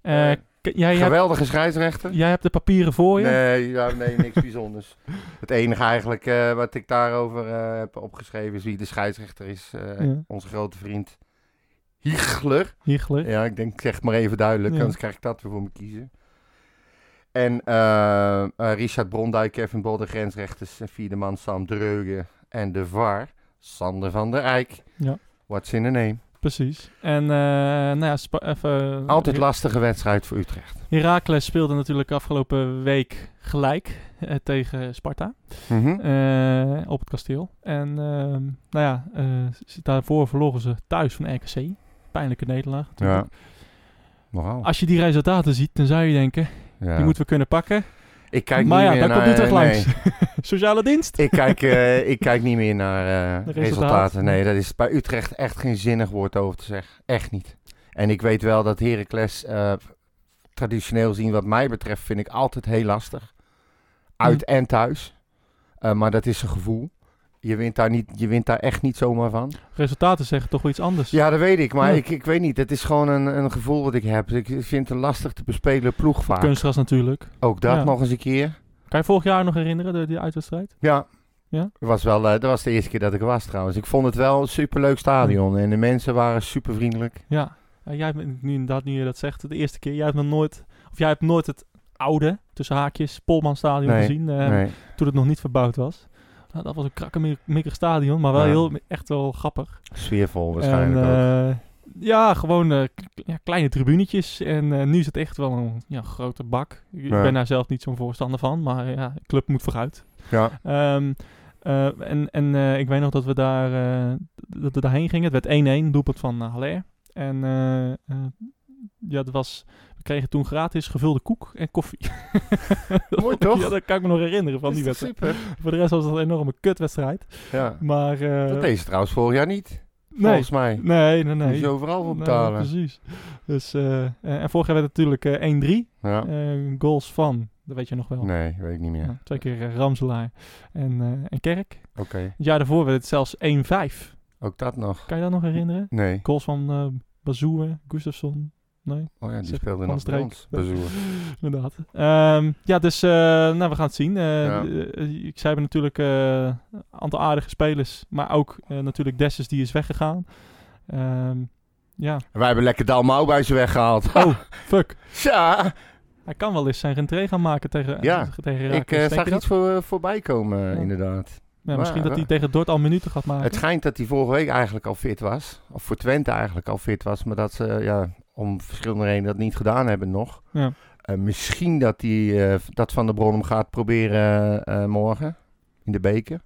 Speaker 1: Eh,
Speaker 2: Eh,
Speaker 1: jij, hebt,
Speaker 2: Geweldige scheidsrechter.
Speaker 1: jij hebt de papieren voor je.
Speaker 2: Nee, ja, nee, niks bijzonders. Het enige eigenlijk wat ik daarover heb opgeschreven is wie de scheidsrechter is.
Speaker 1: Ja.
Speaker 2: Onze grote vriend Hiegler.
Speaker 1: Hiegler.
Speaker 2: Ja, ik denk, ik zeg het maar even duidelijk,
Speaker 1: Ja.
Speaker 2: anders krijg ik dat weer voor me kiezen. En Richard Brondijk, Kevin Bol, de grensrechters, en vierde man Sam Dreugen en de VAR, Sander van der Eyck.
Speaker 1: Ja.
Speaker 2: What's in a name?
Speaker 1: Precies. En eh, nou ja, even...
Speaker 2: Altijd lastige wedstrijd voor Utrecht.
Speaker 1: Heracles speelde natuurlijk afgelopen week gelijk eh, tegen Sparta
Speaker 2: Mhm.
Speaker 1: eh, op het kasteel. En ehm, nou ja, eh, daarvoor verloren ze thuis van RKC. Pijnlijke nederlaag.
Speaker 2: Ja.
Speaker 1: natuurlijk.
Speaker 2: Nogal.
Speaker 1: Als je die resultaten ziet, dan zou je denken,
Speaker 2: Ja.
Speaker 1: die moeten we kunnen pakken.
Speaker 2: Ik kijk
Speaker 1: maar
Speaker 2: niet
Speaker 1: ja,
Speaker 2: meer
Speaker 1: daar komt
Speaker 2: naar...
Speaker 1: Utrecht
Speaker 2: nee.
Speaker 1: langs. Sociale dienst.
Speaker 2: Ik kijk, eh, ik kijk niet meer naar eh, resultaten.
Speaker 1: resultaten.
Speaker 2: Nee, dat is bij Utrecht echt geen zinnig woord over te zeggen. Echt niet. En ik weet wel dat Heracles eh, traditioneel zien, wat mij betreft, vind ik altijd heel lastig. Uit en thuis. Eh, maar dat is een gevoel. Je wint, daar niet, je wint daar echt niet zomaar van.
Speaker 1: Resultaten zeggen toch wel iets anders.
Speaker 2: Ja, dat weet ik. Maar
Speaker 1: Ja.
Speaker 2: ik, ik weet niet. Het is gewoon een, een gevoel wat ik heb. Ik vind het een lastig te bespelen ploeg vaak.
Speaker 1: Kunstgras natuurlijk.
Speaker 2: Ook dat
Speaker 1: Ja.
Speaker 2: nog eens een keer.
Speaker 1: Kan je vorig jaar nog herinneren, de, die uitwedstrijd?
Speaker 2: Ja.
Speaker 1: Ja?
Speaker 2: Dat was, wel, eh, dat was de eerste keer dat ik er was trouwens. Ik vond het wel een superleuk stadion. En de mensen waren super vriendelijk.
Speaker 1: Ja. Ja, jij hebt nu inderdaad, nu je dat zegt, de eerste keer. Jij hebt nog nooit, of jij hebt nooit het oude, tussen haakjes, Polmanstadion
Speaker 2: Nee,
Speaker 1: gezien. eh,
Speaker 2: nee.
Speaker 1: Toen het nog niet verbouwd was. Nou, dat was een krakkemikkig stadion, maar wel
Speaker 2: Ja.
Speaker 1: heel, echt wel grappig.
Speaker 2: Sfeervol waarschijnlijk
Speaker 1: en,
Speaker 2: ook.
Speaker 1: eh, Ja, gewoon eh, ja, kleine tribunetjes. En eh, nu is het echt wel een ja, grote bak. Ik
Speaker 2: Ja.
Speaker 1: ben daar zelf niet zo'n voorstander van, maar ja, de club moet vooruit.
Speaker 2: Ja.
Speaker 1: Ehm, eh, en en ik weet nog dat we daar dat we daarheen gingen. Het werd 1-1, doelpunt van Haller. En ja, dat was, we kregen toen gratis gevulde koek en koffie.
Speaker 2: Mooi, toch?
Speaker 1: Ja, dat kan ik me nog herinneren van die wedstrijd.
Speaker 2: super?
Speaker 1: Voor de rest was het een enorme kutwedstrijd.
Speaker 2: Ja.
Speaker 1: Maar, eh,
Speaker 2: Dat deed ze trouwens vorig jaar niet.
Speaker 1: nee,
Speaker 2: Volgens mij.
Speaker 1: Nee, nee, nee.
Speaker 2: Moet je overal
Speaker 1: Nee,
Speaker 2: betalen.
Speaker 1: precies. Dus, eh, en vorig jaar werd het natuurlijk eh, 1-3.
Speaker 2: Ja.
Speaker 1: Eh, goals van, dat weet je nog wel.
Speaker 2: Nee, weet ik niet meer.
Speaker 1: Ja, twee keer Ramselaar en, eh, en Kerk.
Speaker 2: Oké.
Speaker 1: Het jaar daarvoor werd het zelfs 1-5.
Speaker 2: Ook dat nog.
Speaker 1: Kan je dat nog herinneren?
Speaker 2: Nee.
Speaker 1: Goals van eh Bazoer, Gustafsson. Nee?
Speaker 2: Oh ja, die speelde ons. Bazoer.
Speaker 1: Inderdaad. Ehm, ja, dus eh, nou, we gaan het zien. Eh,
Speaker 2: Ja.
Speaker 1: eh, ik zei natuurlijk een aantal aardige spelers, maar ook natuurlijk Dessus die is weggegaan. Ehm, ja.
Speaker 2: Wij hebben lekker Dalmau bij ze weggehaald.
Speaker 1: Oh, fuck.
Speaker 2: Ja,
Speaker 1: Hij kan wel eens zijn rentree gaan maken tegen,
Speaker 2: Ja,
Speaker 1: tegen
Speaker 2: ik zag iets voor, voorbij komen,
Speaker 1: Ja.
Speaker 2: inderdaad.
Speaker 1: Ja, misschien
Speaker 2: Maar,
Speaker 1: dat hij tegen Dort al minuten gaat maken.
Speaker 2: Het schijnt dat hij vorige week eigenlijk al fit was. Of voor Twente eigenlijk al fit was. Maar dat ze ja, om verschillende redenen dat niet gedaan hebben nog.
Speaker 1: Ja.
Speaker 2: Eh, misschien dat, hij, eh, dat Van der Bron hem gaat proberen eh, morgen. In de beker.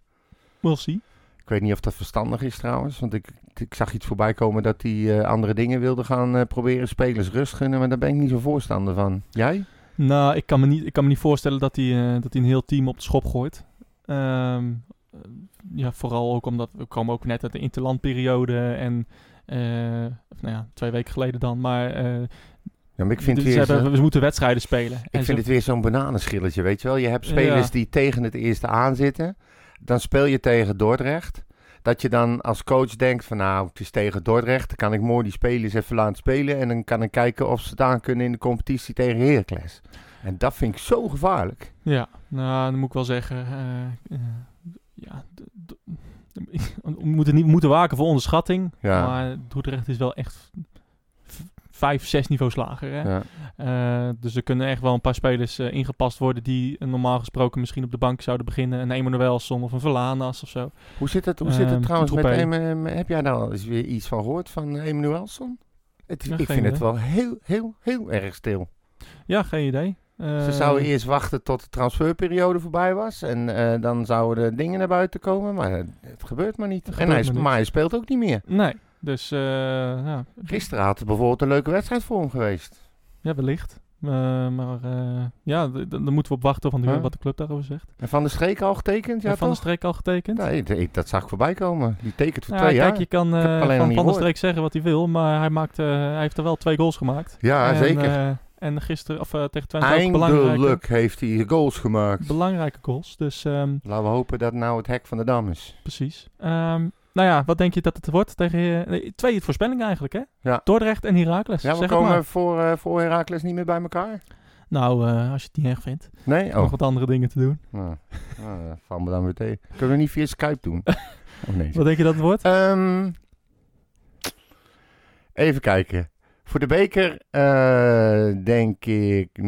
Speaker 1: We'll see.
Speaker 2: Ik weet niet of dat verstandig is trouwens. Want ik, ik zag iets voorbij komen dat hij andere dingen wilde gaan proberen. Spelers rust gunnen. Maar daar ben ik niet zo voorstander van. Jij?
Speaker 1: Nou, ik kan me niet, ik kan me niet voorstellen dat hij, dat hij een heel team op de schop gooit. Ehm, eh, ja, vooral ook omdat we komen ook net uit de interlandperiode en of nou ja, twee weken geleden dan. Maar, eh,
Speaker 2: Ja, maar ik vind,
Speaker 1: dus
Speaker 2: weer
Speaker 1: ze, hebben-
Speaker 2: zo-
Speaker 1: we moeten wedstrijden spelen.
Speaker 2: ik vind het weer zo'n bananenschilletje, weet je wel. Je hebt spelers
Speaker 1: Ja.
Speaker 2: die tegen het eerste aanzitten. Dan speel je tegen Dordrecht. Dat je dan als coach denkt van nou, het is tegen Dordrecht. Dan kan ik mooi die spelers even laten spelen. En dan kan ik kijken of ze aan kunnen in de competitie tegen Heracles. En dat vind ik zo gevaarlijk.
Speaker 1: Ja, nou, dan moet ik wel zeggen. eh, eh, we moeten niet moeten waken voor onderschatting.
Speaker 2: Ja.
Speaker 1: Maar Dordrecht is wel echt vijf, zes niveaus lager. Hè?
Speaker 2: Ja.
Speaker 1: Eh, dus er kunnen echt wel een paar spelers eh, ingepast worden die eh, normaal gesproken misschien op de bank zouden beginnen. Een Emanuelson of een Verlanas of zo.
Speaker 2: Hoe zit het, hoe zit het
Speaker 1: Ehm,
Speaker 2: trouwens met. Em- Heb jij daar al eens weer iets van gehoord van Emanuelson? Het,
Speaker 1: Ja,
Speaker 2: ik vind het wel heel, heel, heel erg stil.
Speaker 1: Ja, geen idee.
Speaker 2: Ze
Speaker 1: Eh,
Speaker 2: zouden eerst wachten tot de transferperiode voorbij was. En eh, dan zouden de dingen naar buiten komen. Maar het, het gebeurt maar niet. En hij,
Speaker 1: maar niet.
Speaker 2: maar hij speelt ook niet meer.
Speaker 1: Nee, dus eh, ja,
Speaker 2: Gisteren had het bijvoorbeeld een leuke wedstrijd voor hem geweest.
Speaker 1: ja, wellicht. Maar ja, d- d- daar moeten we op wachten van de,
Speaker 2: Huh?
Speaker 1: wat de club daarover zegt.
Speaker 2: En Van de Streek al getekend? Ja,
Speaker 1: van de? Streek al getekend?
Speaker 2: Nee, dat zag ik voorbij komen. Die tekent voor
Speaker 1: Ja,
Speaker 2: twee
Speaker 1: kijk,
Speaker 2: jaar.
Speaker 1: je kan van Van
Speaker 2: gehoord.
Speaker 1: Streek zeggen wat hij wil, maar hij, maakt, hij heeft er wel twee goals gemaakt.
Speaker 2: Ja,
Speaker 1: en,
Speaker 2: zeker.
Speaker 1: En gisteren, of eh, tegen Twente ook belangrijke,
Speaker 2: Eindelijk heeft hij goals gemaakt.
Speaker 1: belangrijke goals. Dus ehm,
Speaker 2: Laten we hopen dat nou het hek van de dam is.
Speaker 1: precies. Ehm, nou ja, wat denk je dat het wordt tegen... eh, nee, twee voorspellingen eigenlijk, hè?
Speaker 2: Ja.
Speaker 1: Dordrecht en Heracles.
Speaker 2: Ja, we
Speaker 1: zeg
Speaker 2: komen
Speaker 1: maar.
Speaker 2: voor, eh voor Heracles niet meer bij elkaar.
Speaker 1: Nou, als je het niet erg vindt.
Speaker 2: Nee?
Speaker 1: Nog
Speaker 2: Oh,
Speaker 1: wat andere dingen te doen.
Speaker 2: nou, nou, valt me dan weer tegen. Kunnen we niet via Skype doen? Oh nee.
Speaker 1: Wat denk je dat het wordt?
Speaker 2: Ehm, even kijken. Voor de beker eh, denk ik 0-8.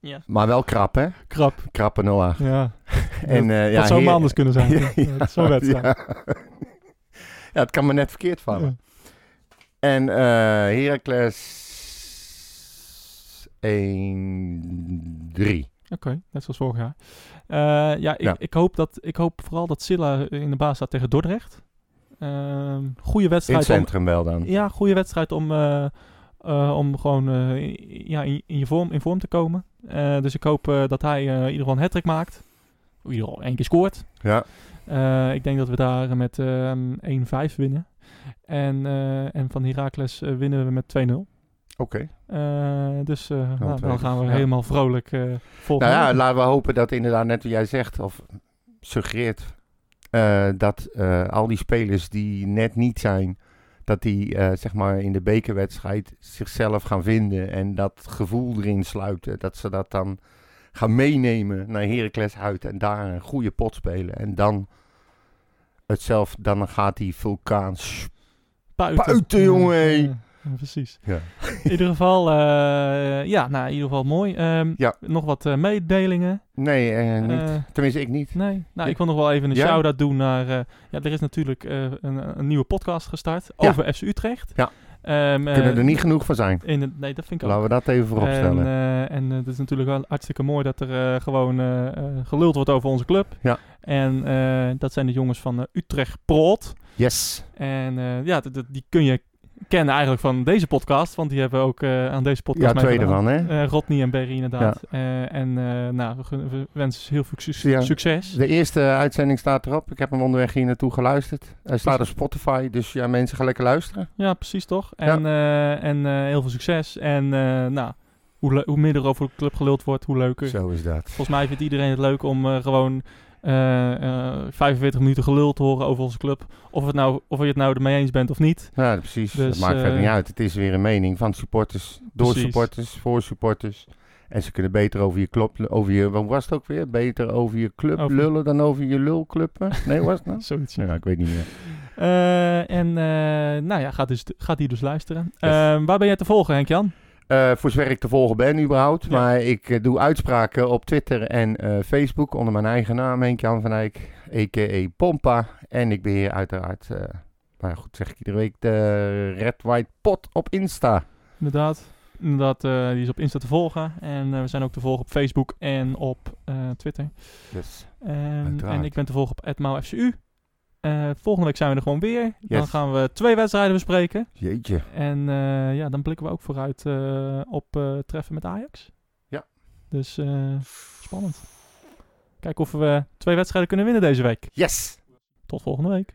Speaker 1: ja.
Speaker 2: Maar wel krap, hè?
Speaker 1: Krap.
Speaker 2: Krappe 0-8.
Speaker 1: Ja.
Speaker 2: En, eh, ja,
Speaker 1: dat zou
Speaker 2: Heer-
Speaker 1: maar anders kunnen zijn.
Speaker 2: Ja,
Speaker 1: Ja, Zo'n wedstrijd.
Speaker 2: Ja. ja, het kan me net verkeerd vallen.
Speaker 1: Ja.
Speaker 2: En eh Heracles 1-3.
Speaker 1: Oké, net zoals vorig jaar. Eh, ja, ik,
Speaker 2: Ja.
Speaker 1: Ik, hoop dat, ik hoop vooral dat Silla in de baas staat tegen Dordrecht. Ehm goede
Speaker 2: In
Speaker 1: wedstrijd.
Speaker 2: het
Speaker 1: om,
Speaker 2: centrum wel dan.
Speaker 1: ja, goede wedstrijd om, eh, eh, om gewoon eh, in- ja, in, in je vorm, in vorm te komen. Dus ik hoop dat hij in ieder geval een hat maakt. In ieder geval één keer scoort.
Speaker 2: Ja.
Speaker 1: Ik denk dat we daar met ehm 1-5 winnen. En, en van Heracles winnen we met 2-0.
Speaker 2: Oké.
Speaker 1: Dus nou, dan gaan we
Speaker 2: ja.
Speaker 1: helemaal vrolijk volgen.
Speaker 2: Nou ja, laten we hopen dat inderdaad, net wat jij zegt, of suggereert, eh, dat eh, al die spelers die net niet zijn, dat die eh, zeg maar in de bekerwedstrijd zichzelf gaan vinden en dat gevoel erin sluiten. Dat ze dat dan gaan meenemen naar Heracles uit en daar een goede pot spelen. En dan het zelf, dan gaat die vulkaan
Speaker 1: Buiten,
Speaker 2: Buiten, jongen,
Speaker 1: ja, precies.
Speaker 2: Ja.
Speaker 1: In ieder geval, eh, ja, nou, in ieder geval mooi. Ehm,
Speaker 2: Ja.
Speaker 1: Nog wat eh, mededelingen.
Speaker 2: Nee, eh, niet. Tenminste, ik niet.
Speaker 1: nee, nou,
Speaker 2: Ik-
Speaker 1: ik wil nog wel even een
Speaker 2: Ja?
Speaker 1: shout-out doen naar... ja, er is natuurlijk een, een nieuwe podcast gestart
Speaker 2: Ja.
Speaker 1: over FC Utrecht.
Speaker 2: Ja.
Speaker 1: Ehm,
Speaker 2: Kunnen er niet genoeg van zijn.
Speaker 1: In nee, dat vind ik ook.
Speaker 2: Laten we dat even voorop
Speaker 1: En,
Speaker 2: stellen.
Speaker 1: en eh, het is natuurlijk wel hartstikke mooi dat er gewoon geluld wordt over onze club.
Speaker 2: Ja.
Speaker 1: En dat zijn de jongens van Utrecht Proot.
Speaker 2: yes.
Speaker 1: En ja, die kun je kennen eigenlijk van deze podcast, want die hebben ook eh, aan deze podcast
Speaker 2: Ja, twee
Speaker 1: meegedaan.
Speaker 2: ervan, hè?
Speaker 1: Eh, Rodney en Berry inderdaad. Eh, en nou, we, wensen ze heel veel
Speaker 2: Ja.
Speaker 1: succes.
Speaker 2: De eerste uitzending staat erop. Ik heb hem onderweg hier naartoe geluisterd. Hij staat op Spotify, dus ja, mensen gaan lekker luisteren.
Speaker 1: Ja, precies toch? En, eh, en heel veel succes. En nou, hoe, hoe meer er over de club geluld wordt, hoe leuker.
Speaker 2: Zo is dat.
Speaker 1: Volgens mij vindt iedereen het leuk om gewoon 45 minuten gelul te horen over onze club. Of, het nou, of je het nou ermee eens bent of niet.
Speaker 2: Ja, precies.
Speaker 1: Dus,
Speaker 2: dat maakt verder
Speaker 1: eh,
Speaker 2: niet uit. Het is weer een mening van supporters, door
Speaker 1: Precies.
Speaker 2: supporters, voor supporters. En ze kunnen beter over je club, over je, wat was het ook weer? Beter over je club
Speaker 1: Over-
Speaker 2: lullen dan over je lulclub. Nee, was het nou?
Speaker 1: Zoiets.
Speaker 2: Ja, ik weet niet meer.
Speaker 1: Eh, en eh, nou ja, gaat, dus, gaat die dus luisteren.
Speaker 2: Yes.
Speaker 1: Eh, waar ben jij te volgen, Henk-Jan?
Speaker 2: Eh, voor zover ik te volgen ben überhaupt.
Speaker 1: Ja.
Speaker 2: Maar ik eh, doe uitspraken op Twitter en eh, Facebook onder mijn eigen naam, Henk-Jan van Eyck, a.k.a. Pompa. En ik beheer uiteraard, maar goed zeg ik iedere week, de Red White Pot op Insta.
Speaker 1: Inderdaad. Inderdaad, die is op Insta te volgen. En we zijn ook te volgen op Facebook en op Twitter.
Speaker 2: Dus
Speaker 1: En,
Speaker 2: Uiteraard.
Speaker 1: en ik ben te volgen op @mauFCU. Eh volgende week zijn we er gewoon weer. Dan gaan we twee wedstrijden bespreken.
Speaker 2: jeetje.
Speaker 1: En eh, ja, dan blikken we ook vooruit eh, op eh, treffen met Ajax.
Speaker 2: Ja.
Speaker 1: Dus eh, spannend. Kijken of we twee wedstrijden kunnen winnen deze week.
Speaker 2: Yes!
Speaker 1: Tot volgende week.